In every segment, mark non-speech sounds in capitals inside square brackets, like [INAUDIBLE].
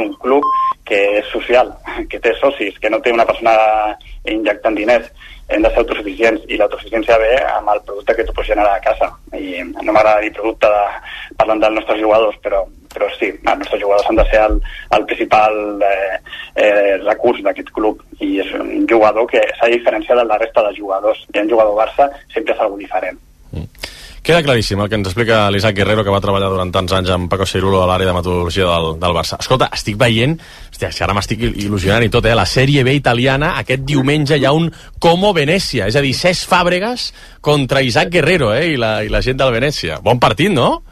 Un club que és social, que té socis, que no té una persona injectant diners, hem de ser autosuficients i l'autosuficiència ve amb el producte que tu pots generar a casa. I no m'agrada dir producte de, parlant dels nostres jugadors però, però sí, els nostres jugadors han de ser el, el principal eh, eh, recurs d'aquest club. I és un jugador que s'ha diferenciat de la resta de jugadors. I un jugador Barça sempre és algo diferent Queda claríssim el que ens explica l'Isaac Guerrero, que va treballar durant tants anys amb Paco Cirulo a l'àrea de metodologia del, del Barça. Escolta, estic veient, hòstia, si ara m'estic il·lusionant i tot, eh? La sèrie B italiana, aquest diumenge hi ha un Como Venècia, és a dir, Cesc Fàbregas contra Isaac Guerrero, eh? I la, i la gent del Venècia. Bon partit, no?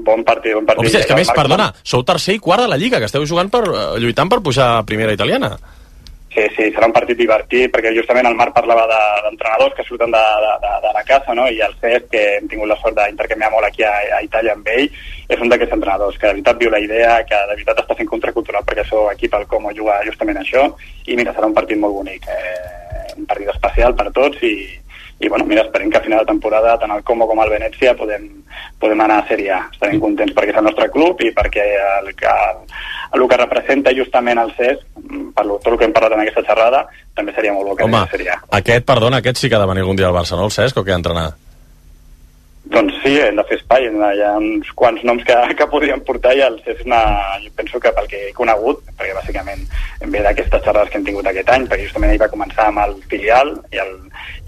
Bon partit, bon partit. Hòstia, és que a més, perdona, sou tercer i quart de la Lliga, que esteu jugant per, eh, lluitant per pujar a primera italiana. Sí, sí, serà un partit divertit, perquè justament el Marc parlava de- d'entrenadors que surten de, de, de, de la casa, no? i el Cesc, que hem tingut la sort d'intercanviar molt aquí a, a Itàlia amb ell, és un d'aquests entrenadors que de veritat viu la idea, que de veritat està fent contracultural perquè seu equip, el Como, juga justament això, i mira, serà un partit molt bonic, eh, un partit especial per tots, i, i bueno, mira, esperem que a final de temporada tant el Como com el Venècia podem, podem anar a Sèrie A. Estarem contents perquè és el nostre club i perquè el, que, el que representa justament el CES, per lo- tot el que hem parlat en aquesta xerrada, també seria molt bo que Home, a Sèrie A. aquest, perdona, aquest sí que ha de venir algun dia al Barça, no? El Cesc, o què ha d'entrenar? Doncs sí, hem de fer espai, hi ha uns quants noms que, [LAUGHS] que podríem portar i el CES és una, jo penso que pel que he conegut, perquè bàsicament ve d'aquestes xerrades que hem tingut aquest any, perquè justament ell va començar amb el filial i, el,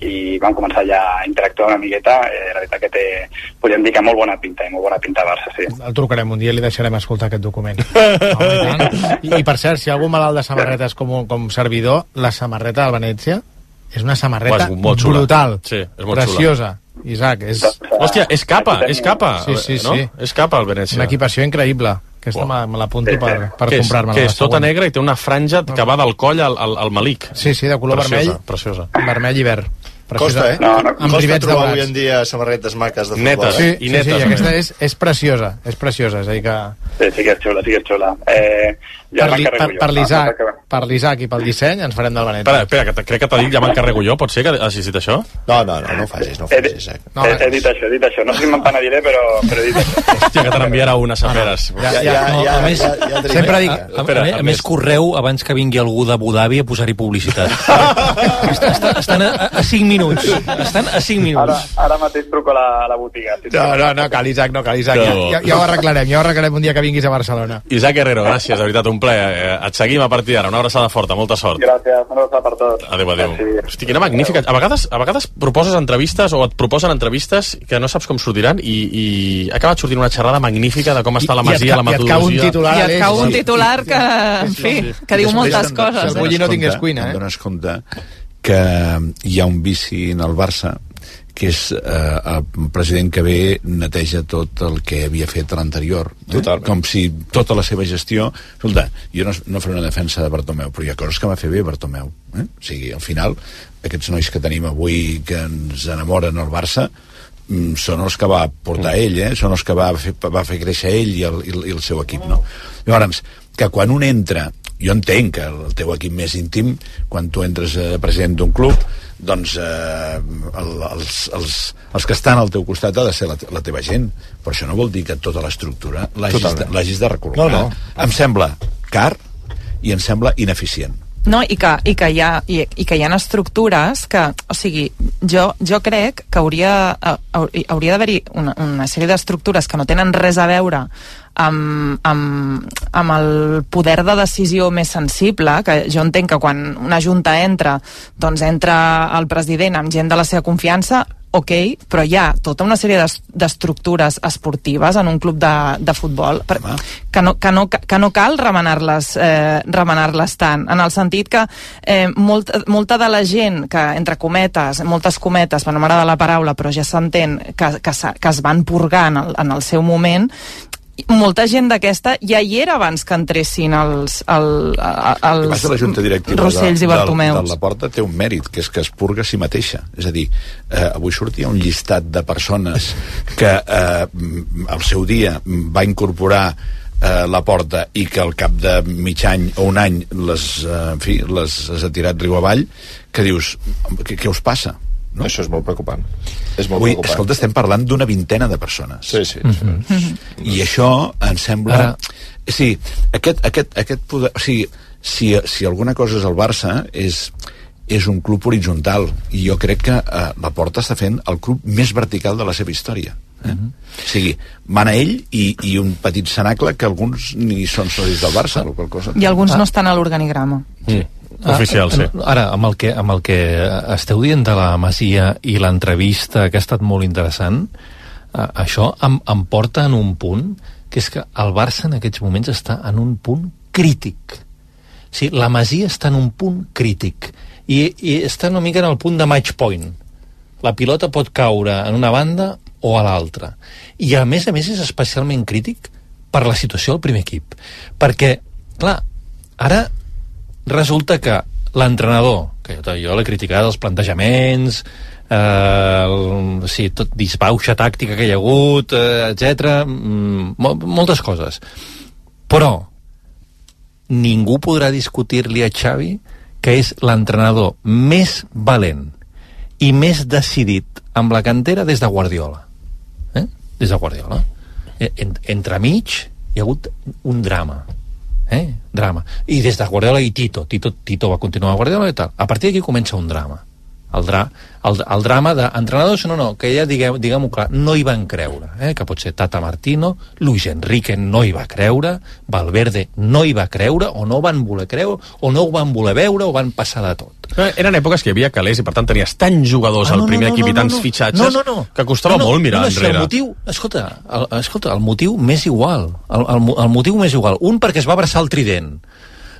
i vam començar ja a interactuar una miqueta, eh, la veritat que té, podríem dir que molt bona pinta, i molt bona pinta a Barça, sí. El trucarem un dia i li deixarem escoltar aquest document. [LAUGHS] Home, i, tant. I, I per cert, si algú malalt de samarretes com, com servidor, la samarreta del Venècia és una samarreta Uah, és molt xula. brutal, Sí, és molt preciosa. Isaac, és Hòstia, és capa, és capa. Sí, sí, no? sí. És capa el Venècia. una equipació increïble. Aquesta Uah. me, l'apunto Sí, sí. per, per que és, comprar-me. que és tota negra i té una franja que va del coll al, al, al malic. Sí, sí, de color preciosa, vermell. Preciosa. Vermell i verd. Costa, eh? No, no, amb Costa trobar avui en dia samarretes maques de futbol. Netes. eh? Sí, I sí, netes, sí, a i aquesta és, és preciosa, és preciosa, és a dir que Sí, sí que és xula, sí que és xula. Eh, ja per, per, per Ah, l'Isaac per l'Isaac i pel disseny ens farem del Espera, Venècia. espera, que crec que t'ha dit, ja m'encarrego jo, pot ser que ha assistit a això? No, no, no, no ho facis, no ho facis. dit- Eh? No, he, eh. he dit això, he dit això. No sé si m'empenediré, però, però he dit això. Hòstia, que te n'enviarà una, Saperes. Ja, Ja, ja, ja, no, ja, a més, ja, ja sempre dic- A, a, Espera, a, més, a a més- correu abans que vingui algú d'Abu Dhabi a posar-hi publicitat. [LAUGHS] Estan a, a 5 minuts. Estan a 5 Ara, minuts. ara mateix truco a la, a la botiga. Si No, no, no, cal, Isaac, no cal, Isaac. Ja, ja, ja ho arreglarem, ja ho arreglarem un dia que vinguis a Barcelona. Isaac Herrero, gràcies, de veritat, un plaer. Eh, Et seguim a partir d'ara. Una abraçada forta, molta sort. Gràcies, una abraçada per tots. Adéu, adéu. Merci. Hosti, quina magnífica. A vegades, a vegades proposes entrevistes o et proposen entrevistes que no saps com sortiran i, i ha acabat sortint una xerrada magnífica de com està la et masia, ca- la i et cau un metodologia... titular, I et cau un titular que, en fi, que diu moltes coses. el te'n Eh? bulli no dones tingués cuina, eh? Te'n dones compte que hi ha un vici en el Barça que és eh, el president que ve neteja tot el que havia fet l'anterior. Eh? Totalment. Com si tota la seva gestió... Escolta, jo no, no faré una defensa de Bartomeu, però hi ha coses que va fer bé Bartomeu. Eh? O sigui, al final, aquests nois que tenim avui que ens enamoren al Barça mm, són els que va portar ell, eh? són els que va fer, va fer créixer ell i el, i el, i el seu equip. No? Llavors, que quan un entra jo entenc que el teu equip més íntim quan tu entres eh, president d'un club doncs eh, el, els, els, els que estan al teu costat ha de ser la, la teva gent. Però això no vol dir que tota l'estructura l'hagis de, l'hagis de recolzar No, no. em sembla car i em sembla ineficient No, i que, i que, hi, ha, i, i que hi ha estructures que, o sigui, jo, jo crec que hauria, eh, hauri- hauria d'haver-hi una, una sèrie d'estructures que no tenen res a veure amb, amb, amb el poder de decisió més sensible, que jo entenc que quan una junta entra, doncs entra el president amb gent de la seva confiança, ok, però hi ha tota una sèrie d'es- d'estructures esportives en un club de, de futbol per, Home. que, no, que, no, que no cal remenar-les eh, remenar tant, en el sentit que eh, molt, molta de la gent que, entre cometes, moltes cometes, per no m'agrada la paraula, però ja s'entén, que, que, que es van purgar en el, en el seu moment, molta gent d'aquesta ja hi era abans que entressin els, el, els passa la Junta Directiva Rossells de, i de, Bartomeus. de la Porta té un mèrit, que és que es purga si mateixa. És a dir, eh, avui sortia un llistat de persones que eh, al seu dia va incorporar eh, la porta i que al cap de mig any o un any les, eh, en fi, les has tirat riu avall, que dius, què, què us passa? No? Això és molt preocupant. És molt Avui, preocupant. escolta, estem parlant d'una vintena de persones. Sí, sí. sí. I això em sembla... Ara- Sí, aquest, aquest, aquest poder... O sigui, si, si alguna cosa és el Barça, és, és un club horitzontal. I jo crec que eh, la Porta està fent el club més vertical de la seva història. Eh? O sigui, mana ell i, i un petit cenacle que alguns ni són socis del Barça, o qual cosa. I alguns no estan a l'organigrama. Mm. Oficial, sí. Ah, Ara, amb el, que, amb el que esteu dient de la Masia i l'entrevista, que ha estat molt interessant, eh, això em, em porta en un punt, que és que el Barça en aquests moments està en un punt crític. Sí, la Masia està en un punt crític. I, I està una mica en el punt de match point. La pilota pot caure en una banda o a l'altra. I a més a més és especialment crític per la situació del primer equip. Perquè, clar, ara resulta que l'entrenador, que jo, jo l'he criticat els plantejaments, eh, el, sí, tot disbauxa tàctica que hi ha hagut, eh, etc. Mm, mo moltes coses. Però ningú podrà discutir-li a Xavi que és l'entrenador més valent i més decidit amb la cantera des de Guardiola. Des de Guardiola. Eh, En, entremig hi ha hagut un drama. Eh? Drama. I des de Guardiola i Tito. Tito, Tito va continuar a Guardiola i tal. A partir d'aquí comença un drama. El, dra, el, el drama d'entrenadors, no, no, que ja diguem-ho diguem clar, no hi van creure, eh? que pot ser Tata Martino, Luis Enrique no hi va creure, Valverde no hi va creure, o no van voler creure, o no ho van voler veure, o van passar de tot. Eren èpoques que hi havia calés i per tant tenies tants jugadors al primer equip i tants fitxatges Ah, no, no, no. que costava no, no, molt mirar no, no, enrere. El motiu, escolta, el, escolta, el motiu m'és igual. El, el, el motiu m'és igual. Un perquè es va abraçar el trident.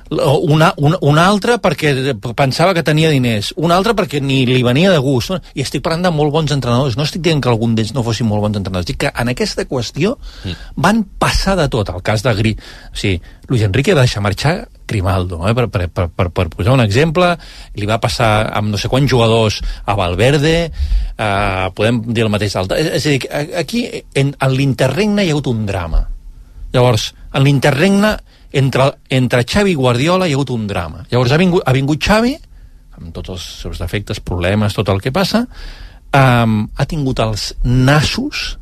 Una, una, un altre perquè pensava que tenia diners, un altre perquè ni li venia de gust. I estic parlant de molt bons entrenadors. No estic dient que algun d'ells no fossin molt bons entrenadors. Dic que en aquesta qüestió van passar de tot. El cas de Gri... O sigui, Luis Enrique va deixar marxar Grimaldo, eh? per, per, per, per, per posar un exemple, li va passar amb no sé quants jugadors a Valverde, eh, podem dir el mateix d'altre. És, és a dir, aquí en, en l'interregne hi ha hagut un drama. Llavors, en l'interregne, entre, entre Xavi i Guardiola hi ha hagut un drama. Llavors ha vingut, ha vingut Xavi, amb tots els seus defectes, problemes, tot el que passa, um, ha tingut els nassos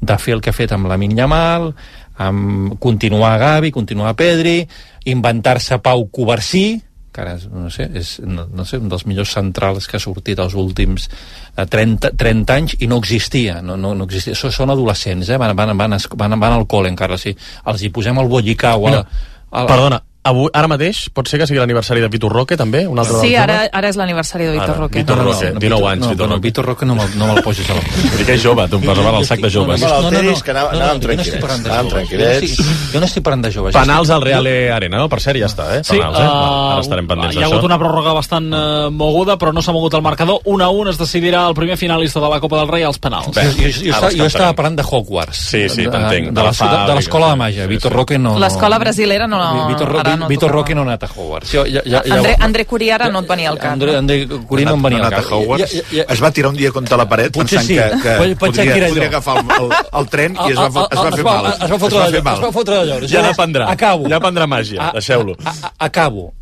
de fer el que ha fet amb la Yamal, amb continuar Gavi, continuar Pedri, inventar-se Pau Covarsí, que ara, no sé, és no, no sé, un dels millors centrals que ha sortit els últims eh, 30, 30 anys i no existia, no, no, no existia. So, són adolescents, eh? van, van, van, van, van al col·le encara, sí. els hi posem el bollicau al, Mira, al, Perdona, avui, ara mateix pot ser que sigui l'aniversari de Vitor Roque, també? Un altre Sí, ara, ara és l'aniversari de Vitor Roque. Vitor Roque, 19 anys, no, Vitor no, Roque. Vitor Roque no me'l no me'l posis a la... [LAUGHS] Dir que és jove, tu em posaves al sac de joves. No, no, que anàvem no estic parlant de tranquil·lets, joves. anàvem Jo no estic- Jo no estic parlant de joves. Penals al Real Arena, no? Per cert, ja està, eh? Sí, Penals, eh? uh, Ara estarem pendents hi ha hagut d'això. una pròrroga bastant uh, moguda, però no s'ha mogut el marcador. 1 a 1 es decidirà el primer finalista de la Copa del Rei als penals. Bé, Jo, jo, estava, parlant de Hogwarts. Sí, sí, De- t'entenc. De, la ciutat- de l'escola de màgia. Vitor. Roque no... no- L'escola brasilera no- Vitor, Ro- ara no Vitor tocava. Roque no ha anat a Hogwarts. Jo, ja, ja, ja, André, André Curí ara no et venia al cap. André, André Curí no em venia al cap. Ja, ja, ja, es va tirar un dia contra la paret Potser pensant sí. que, que Pot- pot ser que podria, podria agafar el, el, el tren i es va, es va fer mal. Es va fotre mal. Es va fotre d'allò. Ja n'aprendrà. Acabo. Ja aprendrà màgia, deixeu-lo. Acabo.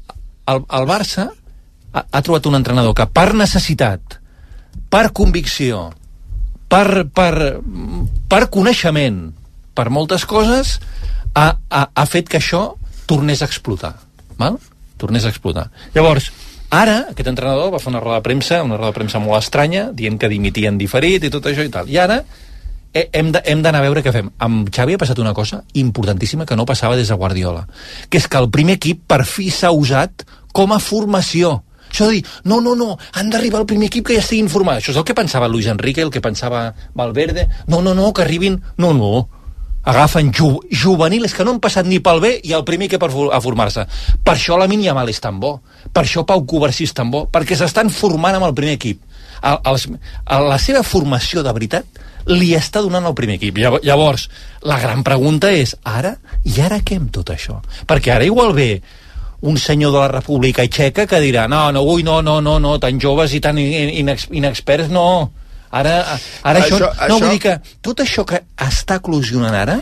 El, el Barça ha, ha trobat un entrenador que per necessitat, per convicció, per, per, per coneixement, per moltes coses, ha, ha, ha fet que això tornés a explotar. Val? Tornés a explotar. Llavors, ara, aquest entrenador va fer una roda de premsa, una roda de premsa molt estranya, dient que dimitien diferit i tot això i tal. I ara eh, hem d'anar a veure què fem. Amb Xavi ha passat una cosa importantíssima que no passava des de Guardiola, que és que el primer equip per fi s'ha usat com a formació. Això de dir, no, no, no, han d'arribar al primer equip que ja estigui informat. Això és el que pensava Luis Enrique, el que pensava Valverde. No, no, no, que arribin... No, no, agafen ju juvenils que no han passat ni pel bé i el primer que per a formar-se. Per això la Yamal és tan bo, per això Pau Covarsí és tan bo, perquè s'estan formant amb el primer equip. El, els, el, la seva formació de veritat li està donant el primer equip. Llavors, la gran pregunta és, ara? I ara què amb tot això? Perquè ara igual ve un senyor de la República Txeca que dirà no, no, ui, no, no, no, no tan joves i tan in- inex, inexperts, no. Ara, ara això, Això- això... No, això- vull dir que tot això que està eclosionant ara,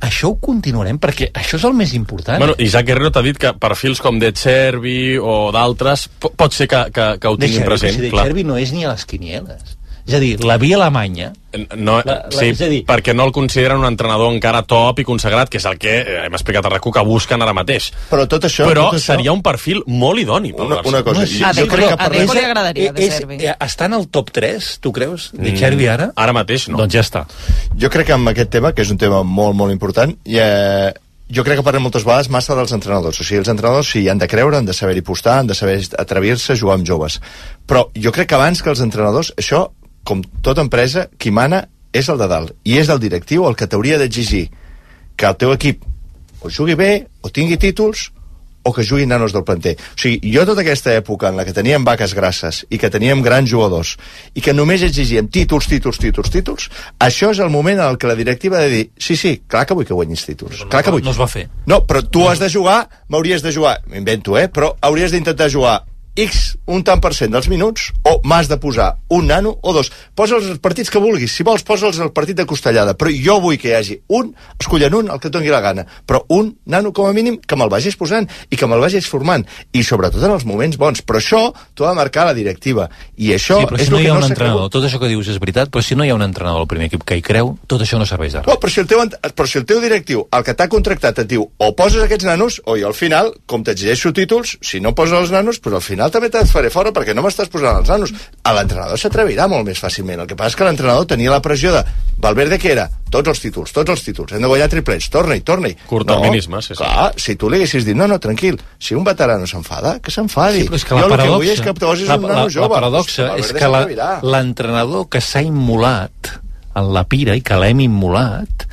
això ho continuarem, perquè això és el més important. Bueno, Isaac Guerrero t'ha dit que perfils com De Chervi o d'altres po- pot ser que, que, que ho tinguin present. si de clar. Chervi no és ni a les quinieles. És a dir, la via alemanya No, La- la- sí, és a dir- perquè no el consideren un entrenador encara top i consagrat, que és el que eh, hem explicat a RAC1 que busquen ara mateix. Però tot això... Però tot això, seria un perfil molt idoni Una, una cosa, No, jo, sí, A jo Deco- crec que a parlem... Deco li agradaria, de és, Servi. està en el top 3, tu creus, de Mm, Chervi ara? Ara mateix no. Doncs ja està. Jo crec que amb aquest tema, que és un tema molt, molt important, i, eh, jo crec que parlem moltes vegades massa dels entrenadors. O sigui, els entrenadors sí, han de creure, han de saber-hi postar, han de saber atrevir-se a jugar amb joves. Però jo crec que abans que els entrenadors, això, com tota empresa, qui mana és el de dalt. I és el directiu el que t'hauria d'exigir que el teu equip o jugui bé, o tingui títols, o que juguin nanos del planter. O sigui, jo tota aquesta època en la que teníem vaques grasses i que teníem grans jugadors i que només exigíem títols, títols, títols, títols, això és el moment en el que la directiva ha de dir sí, sí, clar que vull que guanyis títols. clar que vull. no es va fer. No, però tu has de jugar, m'hauries de jugar, m'invento, eh? Però hauries d'intentar jugar X, un tant per cent dels minuts, o m'has de posar un nano o dos. Posa'ls els partits que vulguis. Si vols, posa'ls el partit de costellada. Però jo vull que hi hagi un, escollen un, el que et doni la gana. Però un nano, com a mínim, que me'l vagis posant i que me'l vagis formant. I sobretot en els moments bons. Però això t'ho ha de marcar la directiva. I això sí, però és si no hi ha no un entrenador, cregut. tot això que dius és veritat, però si no hi ha un entrenador al primer equip que hi creu, tot això no serveix de res. No, però si el teu, però si el teu directiu, el que t'ha contractat, et diu o poses aquests nanos, o jo al final, com t'exigeixo títols, si no poses els nanos, doncs al final també te'n faré fora perquè no m'estàs posant els nanos. A l'entrenador s'atrevirà molt més fàcilment. El que passa és que l'entrenador tenia la pressió de Valverde que era tots els títols, tots els títols, hem de guanyar triplets, torna-hi, torna-hi. Curtterminisme, no, sí, sí. Clar, si tu li haguessis dit, no, no, tranquil, si un veterano s'enfada, que s'enfadi. Sí, és que jo la el que paradoxa, vull és que posis la, un la, nano la jove. paradoxa Valverde és que la- l'entrenador que s'ha immolat en la pira i que l'hem immolat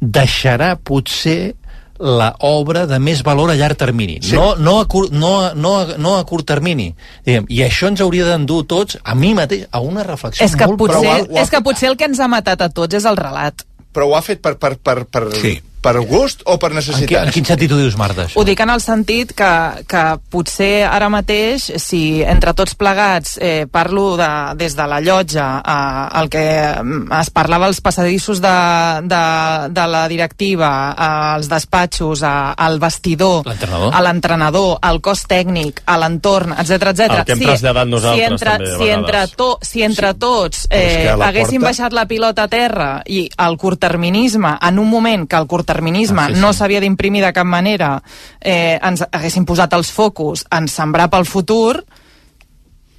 deixarà potser la obra de més valor a llarg termini, Sí. no, no, a curt, no, a- no, a- no a curt termini. Diguem, I això ens hauria d'endur tots, a mi mateix, a una reflexió És que, molt potser, ha és que potser el que ens ha matat a tots és el relat. Però ho ha fet per, per, per, per, Sí. Per gust o per En, qui, necessitat? en quin sentit ho dius, Marta, això? Ho dic en el sentit que, que potser ara mateix, si entre tots plegats eh, parlo de, des de la llotja, eh, el que mm, es parlava als passadissos de, de, de la directiva, eh, als despatxos, eh, al vestidor, a l'entrenador, al cos tècnic, a l'entorn, etc etc. El que hem traslladat nosaltres, si entre, també, si entre, to, si entre tots Però és eh, a haguéssim porta- baixat la pilota a terra i el curtterminisme, en un moment que el curtterminisme Ah, sí, sí. no s'havia d'imprimir de cap manera, eh, ens haguéssim posat els focus en sembrar pel futur,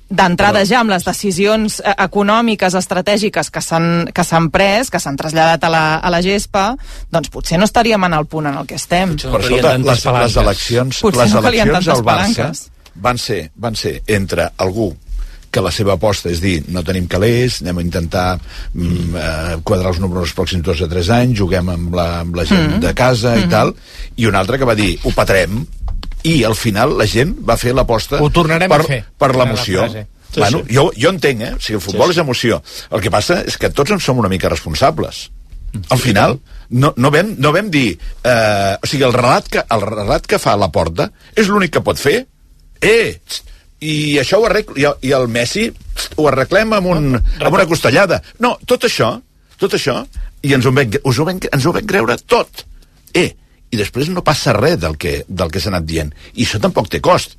d'entrada ja amb les decisions eh, econòmiques, estratègiques que s'han que s'han pres, que s'han traslladat a la, a la gespa, doncs potser no estaríem en el punt en el que estem. Potser Però calien escolta, les, les eleccions, Potser les no eleccions al Barça palanques. van ser, van ser entre algú que la seva aposta és dir, no tenim calés, anem a intentar mm, eh, quadrar els números els pròxims dos o tres anys, juguem amb la, amb la gent Mm. de casa i tal, i un altre que va dir, ho patrem, i al final la gent va fer l'aposta per, a per la l'emoció. Sí, bueno, sí. Jo, jo entenc, eh? O sigui, el futbol sí, sí. és emoció. El que passa és que tots en som una mica responsables. Al final, no, no, vam, no vam dir... Eh, o sigui, el relat, que, el relat que fa la porta és l'únic que pot fer. Eh, txt, i això ho arregla, i, i el Messi ho arreglem amb, un, amb una costellada. No, tot això, tot això, i ens ho vam, us ho vam, ens ho vam creure tot. Eh, i després no passa res del que, del que s'ha anat dient. I això tampoc té cost.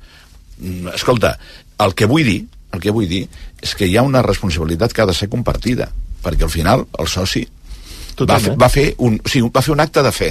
Mm, Escolta, el que vull dir, el que vull dir és que hi ha una responsabilitat que ha de ser compartida, perquè al final el soci va fer, va, fer un, o sigui, va fer un acte de fe.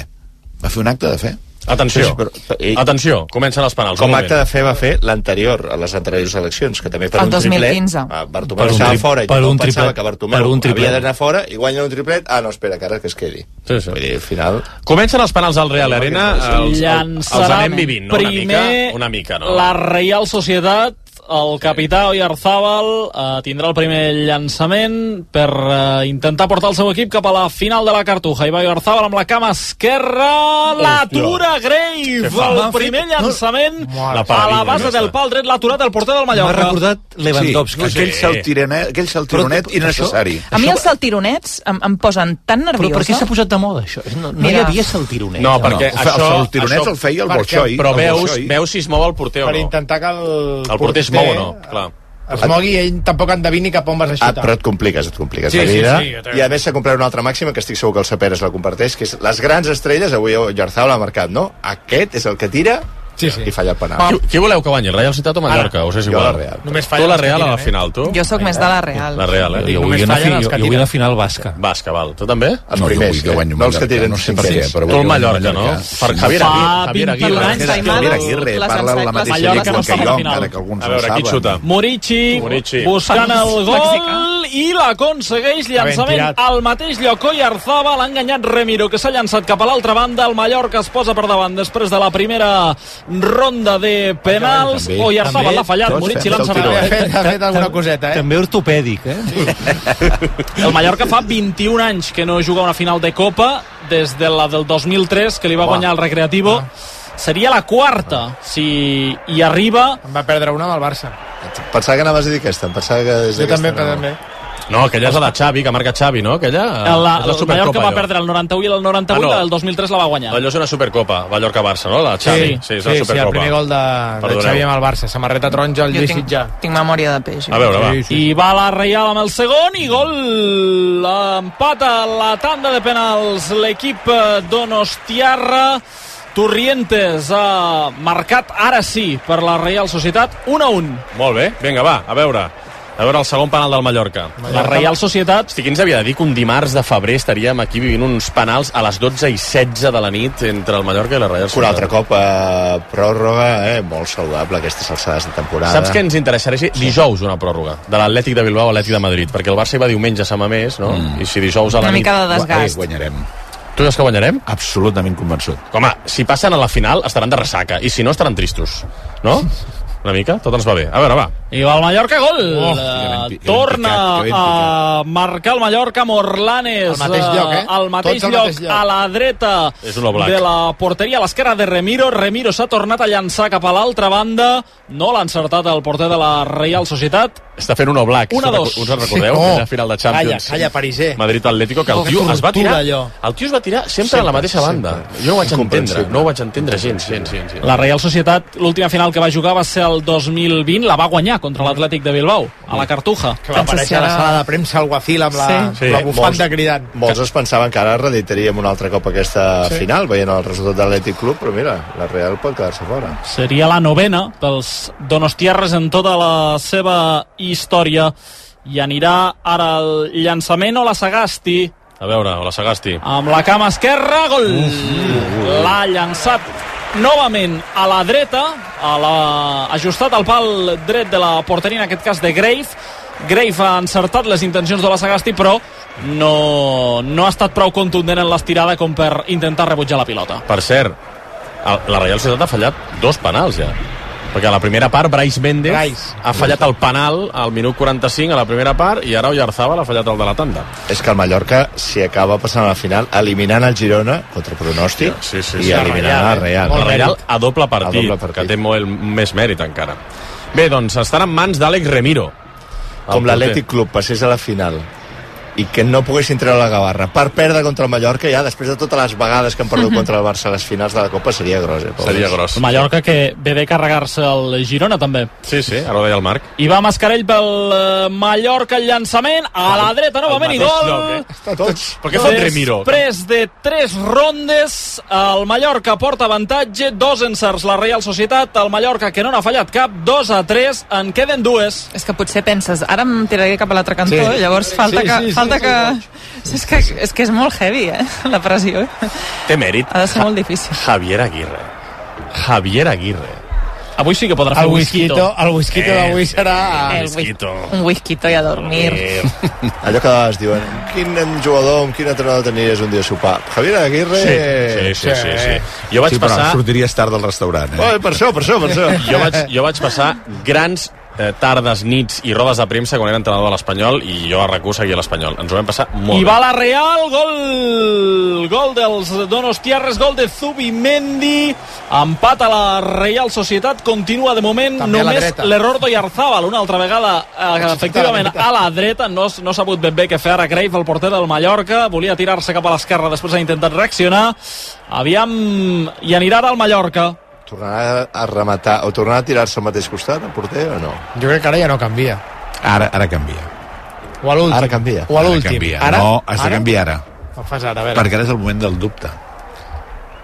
Va fer un acte de fe. Atenció, però- i- atenció, comencen els penals. Com acte de fe va fer l'anterior, a les anteriors eleccions, que també per El un 2015. triplet... Ah, Bartomeu Per un estava fora i per tothom un pensava triplet- que Bartomeu per un triplet. havia d'anar fora i guanya un triplet. Ah, no, espera, que ara que es quedi. Sí, sí. Vull dir, al final... Comencen els penals al Real Arena, els, els, els anem vivint, no? Una primer mica, una mica, no? la Real Societat el capità Oyarzábal eh, tindrà el primer llançament per eh, intentar portar el seu equip cap a la final de la Cartuja. Ibai Oyarzábal amb la cama esquerra, l'atura Grave, el primer llançament La a la base del pal dret, l'ha aturat el porter del M'ha Mallorca. recordat Lewandowski. Sí, aquell saltironet, aquell saltironet Però- innecessari. A mi els saltironets em, em posen tan Però nerviosa. per què s'ha posat de moda, això? No, no hi havia saltironet. No, perquè El, fe- això... el saltironet això- el feia el Bolxoi. Però el veus, veus si es mou el porter o per no. intentar que el, El porter es mou o no, clar. es mogui i ell tampoc endevini cap on vas a Ah, xutar. però et compliques, et compliques Sí, la sí, vida. sí, també. I a més s'ha complert una altra màxima que estic segur que el Saperes la comparteix, que és les grans estrelles, avui Jarzabal ha marcat, no? Aquest és el que tira Sí, sí. i falla el penal. Qui, qui voleu que guanyi, el Real Ciutat o Mallorca? Us és jo igual. la Real. Només Tu fallen la Real a la eh? final, tu? Jo sóc més de la Real. La Real, eh? Jo, vull una, fallen fi, jo, jo vull una final basca. Basca, val. Tu també? Els No, jo primers, vull que guanyi eh? no els que Mallorca, tiren no sé per què, però Tu el Mallorca, no? Per Javier Aguirre. Javier 21 Aguirre. Javier parla la mateixa Mallorca llengua no que està a la jo, final. encara que alguns A veure, no qui saben. xuta? Morici, Morici. buscant el gol i l'aconsegueix llançament al mateix lloc Oyarzaba l'ha enganyat Remiro que s'ha llançat cap a l'altra banda el Mallorca es posa per davant després de la primera ronda de penals També. També. l'ha fallat fem l'ha el tiró, Ha fet, ha fet alguna coseta, eh? També ortopèdic, eh? [LAUGHS] el Mallorca fa 21 anys que no juga una final de Copa des de la del 2003 que li va guanyar el Recreativo seria la quarta si hi arriba En va perdre una amb el Barça. Pensava que anaves a dir aquesta, em pensava que des Jo també, d'aquesta també. No, aquella és la de Xavi, que marca Xavi, no? Aquella la, és la el Supercopa, Mallorca va perdre el 91 i el 98 Ah, no. del 2003 la va guanyar Allò és una Supercopa, Mallorca-Barça, no? La Xavi. Sí, és la sí, sí, el Supercopa. primer gol de, de. Xavi amb el Barça. Samarreta taronja, el Lluís tinc, Sitjà. tinc memòria de peix. A veure, va. Sí, sí. I va la Reial amb el segon i gol empata la tanda de penals l'equip Donostiarra Torrientes ha marcat ara sí per la Reial Societat 1 a 1 Molt bé, vinga, va, a veure. A veure el segon penal del Mallorca. la Reial Societat Hosti, qui ens havia de dir que un dimarts de febrer estaríem aquí vivint uns penals a les 12 i 16 de la nit entre el Mallorca i la Real Un Societat? altre cop a pròrroga, eh? molt saludable aquestes alçades de temporada. Saps què ens interessaria? Dijous una pròrroga, de l'Atlètic de Bilbao a l'Atlètic de Madrid, perquè el Barça hi va diumenge a Samamés, no? Mm. I si dijous a la Una nit... mica de Eh, desgast. guanyarem. Tu creus que guanyarem? Absolutament convençut. Home, si passen a la final estaran de ressaca, i si no estaran tristos, no? [LAUGHS] Una mica? Tot ens va bé. A veure, va. I va el Mallorca gol Oh, Eh, ben torna picat, a marcar el Mallorca Morlanes Al mateix lloc, eh? al mateix Tots al lloc, mateix lloc. a la dreta de la porteria a l'esquerra de Remiro Remiro s'ha tornat a llançar cap a l'altra banda no l'ha encertat el porter de la Reial Societat Està fent un Oblak. Un a dos. Us en recordeu? Sí. Oh. Final de Champions. Calla, calla, pariser. Madrid-Atlético, que el Oh, que tio es va tirar... allò. El tio es va tirar sempre, a la mateixa banda. Jo no ho vaig entendre. No ho vaig entendre gens, gens, gens. gens. La Reial Societat, l'última final que va jugar va ser el 2020, la va guanyar contra l'Atlètic de Bilbao, a la Cartuja. Que va aparèixer a la sala de premsa el Guacil amb la, Sí. Sí. la bufanda Molts- cridant. Molts es pensaven que ara reeditaríem un altre cop aquesta sí. final, veient el resultat de l'Atlètic Club, però mira, la Real pot quedar-se fora. Seria la novena pels donostiarres en tota la seva història i anirà ara el llançament o la Sagasti A veure, o la Sagasti. amb la cama esquerra, gol! L'ha llançat novament a la dreta, a la... ajustat al pal dret de la porteria, en aquest cas de Grave. Grave ha encertat les intencions de la Sagasti, però no, no ha estat prou contundent en l'estirada com per intentar rebutjar la pilota. Per cert, la Real Societat ha fallat dos penals ja. Perquè a la primera part Brais Méndez Brais. ha fallat el penal al minut 45 a la primera part i ara Oyarzábal ha fallat el de la tanda. És que el Mallorca, si acaba passant a la final, eliminant el Girona, contra pronòstic, Sí, sí, i sí. eliminant la Real. La Real a doble partit, A doble partit. que té molt, més mèrit encara. Bé, doncs estan en mans d'Àlex Remiro. El Com l'Atlètic Club passés a la final i que no poguessin treure la gavarra per perdre contra el Mallorca ja després de totes les vegades que han perdut [LAUGHS] contra el Barça a les finals de la Copa seria gros eh, pobres. Seria gros. El Mallorca que ve de carregar-se el Girona també. Sí, sí, ara ho deia el Marc. I va Mascarell pel eh, Mallorca el llançament a la dreta novament i gol lloc, eh? Està tots. Però què fa Remiro? Després de tres rondes, el Mallorca porta avantatge, dos encerts la Real Societat, el Mallorca que no n'ha fallat cap, 2 a 3, en queden dues. És que potser penses, ara em tiraré cap a l'altre cantó, Sí. i llavors falta Sí, que... sí, sí, falta sí, que... És, que és que és molt heavy, eh? [LAUGHS] La pressió. Té mèrit. Ha de ser molt difícil. Javier Aguirre. Javier Aguirre. Avui sí que podrà fer El whisky. whisky, el whisky d'avui serà... El. Un whisky i a dormir. Eh, Allò que es diuen, quin jugador, amb quin entrenador tenies un dia a sopar? Javier Aguirre... sí, sí, sí, sí. Jo vaig Sí, però passar... sortiries tard del restaurant, eh? Oh, per això, per això, per això. [LAUGHS] Jo vaig, jo vaig passar grans eh, tardes, nits i rodes de premsa quan era entrenador de l'Espanyol i jo a RAC1 seguia l'Espanyol. Ens ho vam passar molt I bé. va la Real, gol gol dels Donostiarres, gol de Zubimendi. Empat a la Real Societat continua de moment També només l'error d'Oyarzabal una altra vegada, eh, efectivament a la dreta, no, no s'ha sabut ben bé què fer ara Crave, el porter del Mallorca, volia tirar-se cap a l'esquerra, després ha intentat reaccionar. Aviam, i anirà ara al Mallorca Tornarà a rematar o tornarà a tirar-se al mateix costat, el porter, o no? Jo crec que ara ja no canvia. Ara, ara canvia. O a l'últim. Ara canvia. O a l'últim. Ara? No, has de Ara? canviar ara. Ho fas ara, a veure. Perquè ara és el moment del dubte.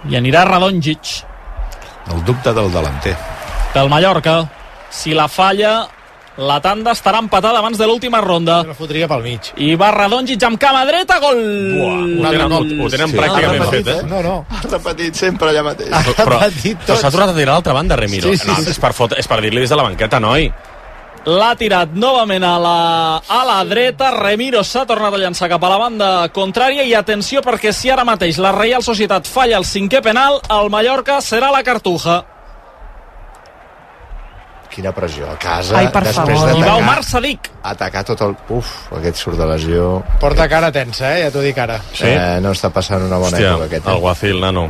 i anirà Radonjic El dubte del delanter. del Mallorca si la falla la tanda estarà empatada abans de l'última ronda Jo la fotria pel mig. i va Radonjic amb cama dreta, gol! Buah, ho tenen, ho, ho tenen Sí. pràcticament Ha fet, repetit, eh? No, no. Ha repetit sempre allà mateix. Ha Però, repetit però tot. s'ha tornat a tirar a l'altra banda, Remiro. Sí, sí, no, sí. És per, fot, és per dir-li des de la banqueta, noi. L'ha tirat novament a la, a la dreta, Remiro s'ha tornat a llançar cap a la banda contrària i atenció perquè si ara mateix la Real Societat falla el cinquè penal, el Mallorca serà la cartuja. Quina pressió. A casa, Ai, per després favor. I va Omar Sadik. atacar tot el... Uf, aquest surt de lesió. Porta cara tensa, eh? Ja t'ho dic ara. Sí? Eh, no està passant una bona Hòstia, època aquest. el Guacil, nano.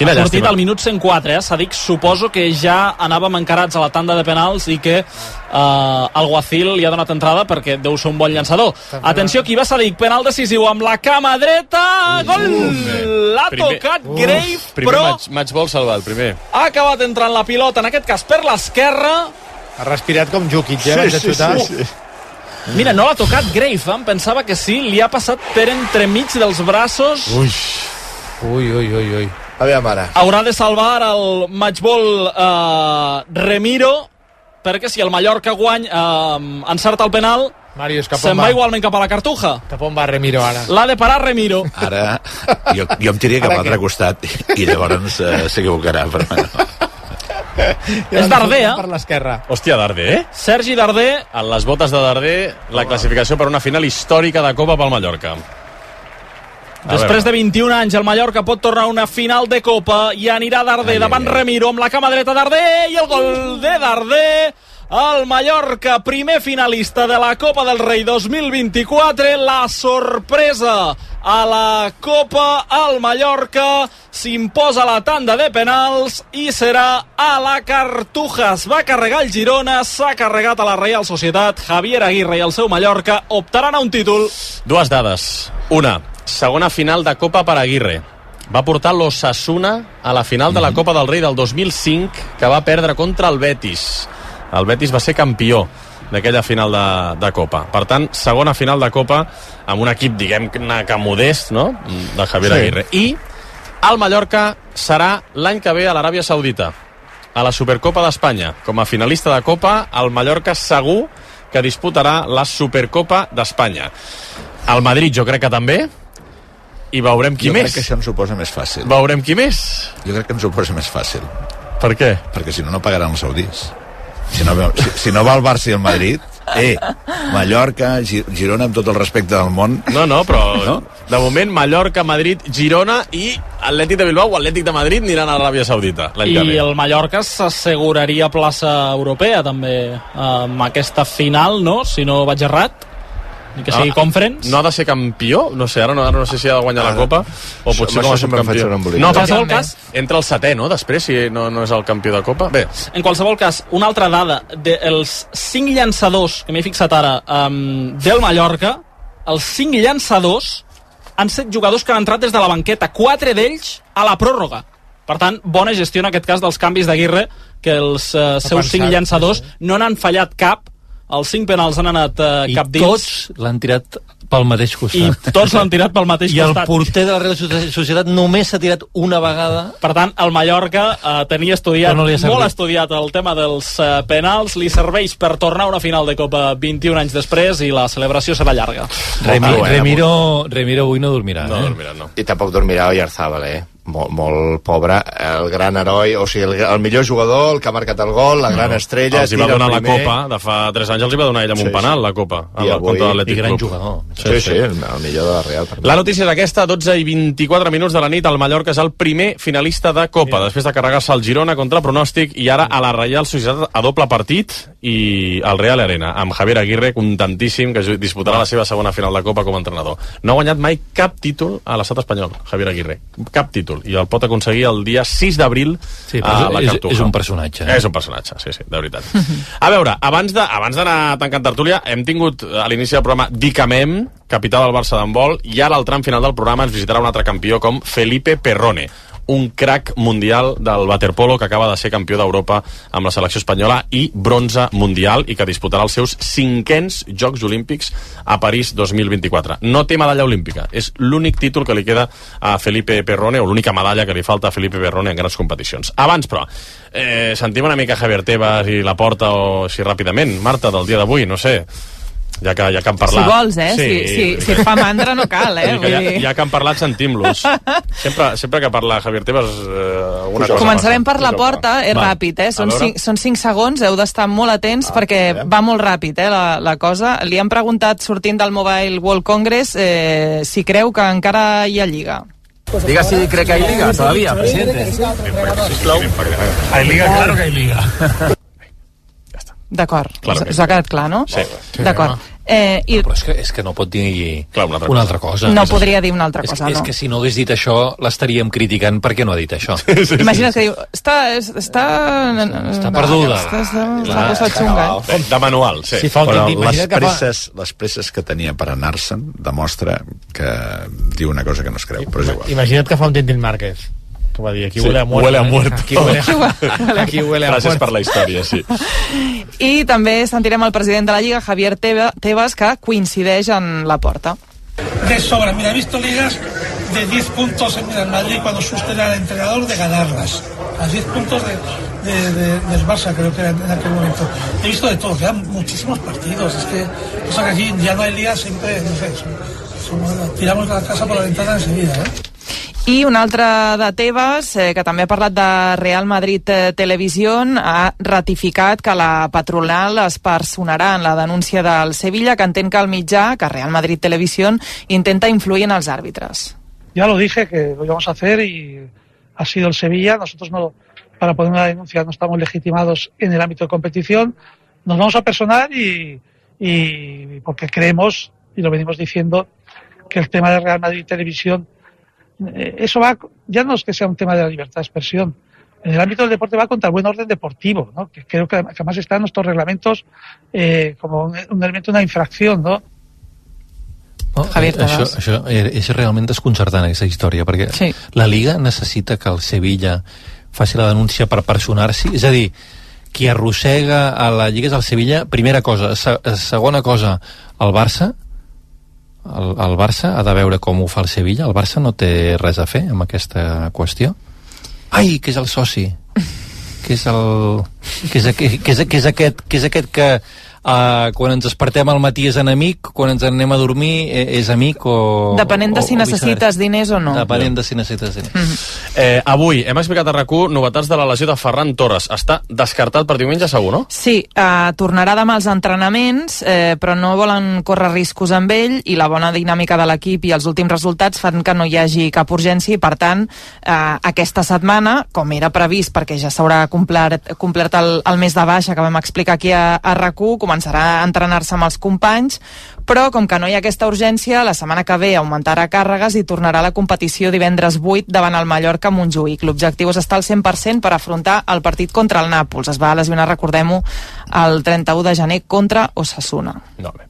Quina ha sortit llàstima. al minut 104, eh? Sadik suposo que ja anàvem encarats a la tanda de penals i que eh, el Guacil li ha donat entrada perquè deu ser un bon llançador. Atenció, aquí va Sadik, penal decisiu amb la cama dreta, gol! L'ha Primer- tocat Grave, Primer però match, match ball salvat, primer. ha acabat entrant la pilota, en aquest cas per l'esquerra. Ha respirat com Jukic, eh? abans de xutar. Mira, no l'ha tocat Grave, em pensava que sí, li ha passat per entremig dels braços. Ui. Ui, ui, ui, ui. Aviam ara. Haurà de salvar el matchball eh, Remiro, perquè si el Mallorca guany eh, encerta el penal, Màrius, cap se'n va va? igualment cap a la cartuja. Cap on va Remiro ara? L'ha de parar Remiro. Ara, jo, jo em tiraria cap a l'altre costat i llavors eh, s'equivocarà. Però, bueno. És Darder, eh? Per l'esquerra. Hòstia, Darder, eh? Sergi Darder, En les botes de Darder, la classificació per una final històrica de Copa pel Mallorca. Després de veure. 21 anys, el Mallorca pot tornar a una final de Copa i anirà Darder Ai, davant ai, ai. Remiro amb la cama dreta Darder i el gol de Darder. El Mallorca, primer finalista de la Copa del Rei 2024, la sorpresa a la Copa, el Mallorca s'imposa la tanda de penals i serà a la Cartuja. Es va carregar el Girona, s'ha carregat a la Real Societat. Javier Aguirre i el seu Mallorca optaran a un títol. Dues dades. Una, segona final de Copa per Aguirre. Va portar l'Ossassuna a la final de la Copa del Rei del 2005, que va perdre contra el Betis. El Betis va ser campió d'aquella final de, de Copa. Per tant, segona final de Copa amb un equip, diguem-ne que modest, no?, de Javier Sí. Aguirre. I el Mallorca serà l'any que ve a l'Aràbia Saudita, a la Supercopa d'Espanya. Com a finalista de Copa, el Mallorca segur que disputarà la Supercopa d'Espanya. El Madrid jo crec que també, i veurem qui jo més. crec que això ens ho posa més fàcil. Veurem qui més. Jo crec que ens ho posa més fàcil. Per què? Perquè si no, no pagaran els saudis. Si no, si, si no va el Barça i el Madrid, eh, Mallorca, Gi- Girona, amb tot el respecte del món, No, no, però No? de moment Mallorca, Madrid, Girona i Atlètic de Bilbao o Atlètic de Madrid aniran a l'Aràbia Saudita I ve. el Mallorca s'asseguraria plaça europea també amb aquesta final, no? Si no vaig errat. Ni que sigui Ah, conference. No ha de ser campió? No sé, ara no, ara no sé si ha de guanyar la Copa o Això- potser com a subcampió. No, En qualsevol cas, entra el setè, no? Després, si no, no és el campió de Copa. Bé, En qualsevol cas, una altra dada. De, els cinc llançadors, que m'he fixat ara, um, del Mallorca, els cinc llançadors han set jugadors que han entrat des de la banqueta, quatre d'ells a la pròrroga. Per tant, bona gestió en aquest cas dels canvis d'Aguirre, que els uh, seus pensat, cinc llançadors sí, no n'han fallat cap, els cinc penals han anat uh, I cap dins. tots l'han tirat pel mateix i costat. tots l'han tirat pel mateix [LAUGHS] I el costat. porter de la Real Soci- Societat només s'ha tirat una vegada Per tant, el Mallorca eh, tenia estudiat, Però no molt estudiat el tema dels eh, penals, li serveix per tornar a una final de Copa 21 anys després i la celebració serà llarga. Remi, Molt bé, Remiro, Remiro avui no dormirà. no, eh? no, mira, no. I tampoc dormirà Oyarzabal, eh? Molt, molt pobre, el gran heroi, o sigui, el, el millor jugador, el que ha marcat el gol, la gran estrella... Els hi va tira el donar la primer. copa, de fa 3 anys els hi va donar ell amb Sí, un penal, sí. la copa, I amb el avui- contra l'Atlètic i gran Club. jugador. Sí, sí, el, el millor de la Real. La notícia és aquesta, 12 i 24 minuts de la nit, el Mallorca és el primer finalista de Copa, després de carregar-se el Girona contra pronòstic, i ara a la Reial Societat a doble partit, i al Real Arena, amb Javier Aguirre, contentíssim, que disputarà la seva segona final de Copa com a entrenador. No ha guanyat mai cap títol a l'estat espanyol, Javier Aguirre. Cap títol. I el pot aconseguir el dia 6 d'abril Sí, a la és, Cartuja. és un personatge. Eh? És un personatge, sí, sí, de veritat. A veure, abans d'anar tancant tertúlia, hem tingut a l'inici del programa Dicamem, capità del Barça d'handbol, i ara al tram final del programa ens visitarà un altre campió com Felipe Perrone, un crack mundial del waterpolo que acaba de ser campió d'Europa amb la selecció espanyola i bronze mundial i que disputarà els seus cinquens Jocs Olímpics a París 2024. No té medalla olímpica, és l'únic títol que li queda a Felipe Perrone, o l'única medalla que li falta a Felipe Perrone en grans competicions. Abans, però, eh, sentim una mica Javier Tebas i la porta o així ràpidament. Marta, del dia d'avui, no sé, ja que, ja que han Si parlat. vols, eh? Si, si, si et fa mandra no cal, eh? Vull dir que Vull ja, dir... ja que han parlat, sentim-los. [LAUGHS] Sempre, sempre que parla Javier Tebas, eh, alguna cosa Començarem per la porta, és Va. ràpid, eh? Són. 5, són 5 segons, heu d'estar molt atents perquè va molt ràpid, eh, la, la cosa. Li han preguntat, sortint del Mobile World Congress, eh, si creu que encara hi ha lliga. Diga si cree que hay liga todavía, presidente. Hay liga, claro que hay liga. D'acord, Claro us, sí. ha quedat clar, no? Sí. D'acord. Eh, i Però és que, és que no pot dir Clar, una altra una cosa. altra cosa. no És- podria dir una altra és, cosa, és no? que si no hagués dit això, l'estaríem criticant perquè no ha dit això. Imagina't que diu, està... Està, Està perduda. Està, està, està Clar, cosa xunga. De, de manual, sí. Si fa Però temps, les que fa... presses, les presses que tenia per anar-se'n demostra que diu una cosa que no es creu, però és igual. Imagina't que fa un Tintín Márquez que va dir, aquí Sí, huele a muerto. huele a muerto. Aquí huele, aquí huele a Gràcies muerto. per la història, sí. [LAUGHS] I també sentirem el president de la Lliga, Javier Teba- Tebas, que coincideix en la porta. De sobra. Mira, he visto ligas de 10 puntos en el Madrid cuando Suster era el entrenador de ganarlas. A 10 puntos de, de- de- del Barça creo que era en aquel momento. He visto de todo, quedan muchísimos partidos. Es que, cosa que aquí ya no hay liga, siempre, no sé, son- son- tiramos la casa por la ventana enseguida, ¿eh? I un altre de Tebas, eh, que també ha parlat de Real Madrid eh, Televisió, ha ratificat que la patronal es personarà en la denúncia del Sevilla, que entén que el mitjà, que Real Madrid Televisió, intenta influir en els àrbitres. Ya lo dije que lo íbamos a hacer y ha sido el Sevilla. Nosotros no, para poner una denuncia no estamos legitimados en el ámbito de competición. Nos vamos a personar y, y porque creemos, y lo venimos diciendo, que el tema de Real Madrid Televisión, eso va, ya no es que sea un tema de la libertad de expresión. En el ámbito del deporte va contra el buen orden deportivo, ¿no? que creo que además está en nuestros reglamentos eh, como un, un elemento, una infracción, ¿no? No, Javier eh, això, això és realment desconcertant, aquesta història, perquè Sí. la Liga necessita que el Sevilla faci la denúncia per personar-s'hi, és a dir, qui arrossega a la Lliga és el Sevilla, primera cosa. Se, segona cosa, el Barça, el, el Barça ha de veure com ho fa el Sevilla, el Barça no té res a fer amb aquesta qüestió. Ai, que és el soci, que és el... que és, aqu- que és, que és, aquest, que és aquest que uh, quan ens despertem al matí és enemic, quan ens anem a dormir eh, és amic o... Depenent de o- si o necessites diners o no. Depenent de si necessites diners. Mhm. Eh, avui hem explicat a rac novetats de la lesió de Ferran Torres. Està descartat per diumenge, segur, no? Sí, eh, tornarà demà als entrenaments, eh, però no volen córrer riscos amb ell i la bona dinàmica de l'equip i els últims resultats fan que no hi hagi cap urgència i, per tant, eh, aquesta setmana, com era previst, perquè ja s'haurà complert, complert el, el mes de baixa que vam explicar aquí a, a rac començarà a entrenar-se amb els companys, però com que no hi ha aquesta urgència, la setmana que ve augmentarà càrregues i tornarà a la competició divendres 8 davant el Mallorca a Montjuïc. L'objectiu és estar al 100% per afrontar el partit contra el Nàpols. Es va lesionar, recordem-ho, el 31 de gener contra Osasuna. No, bé.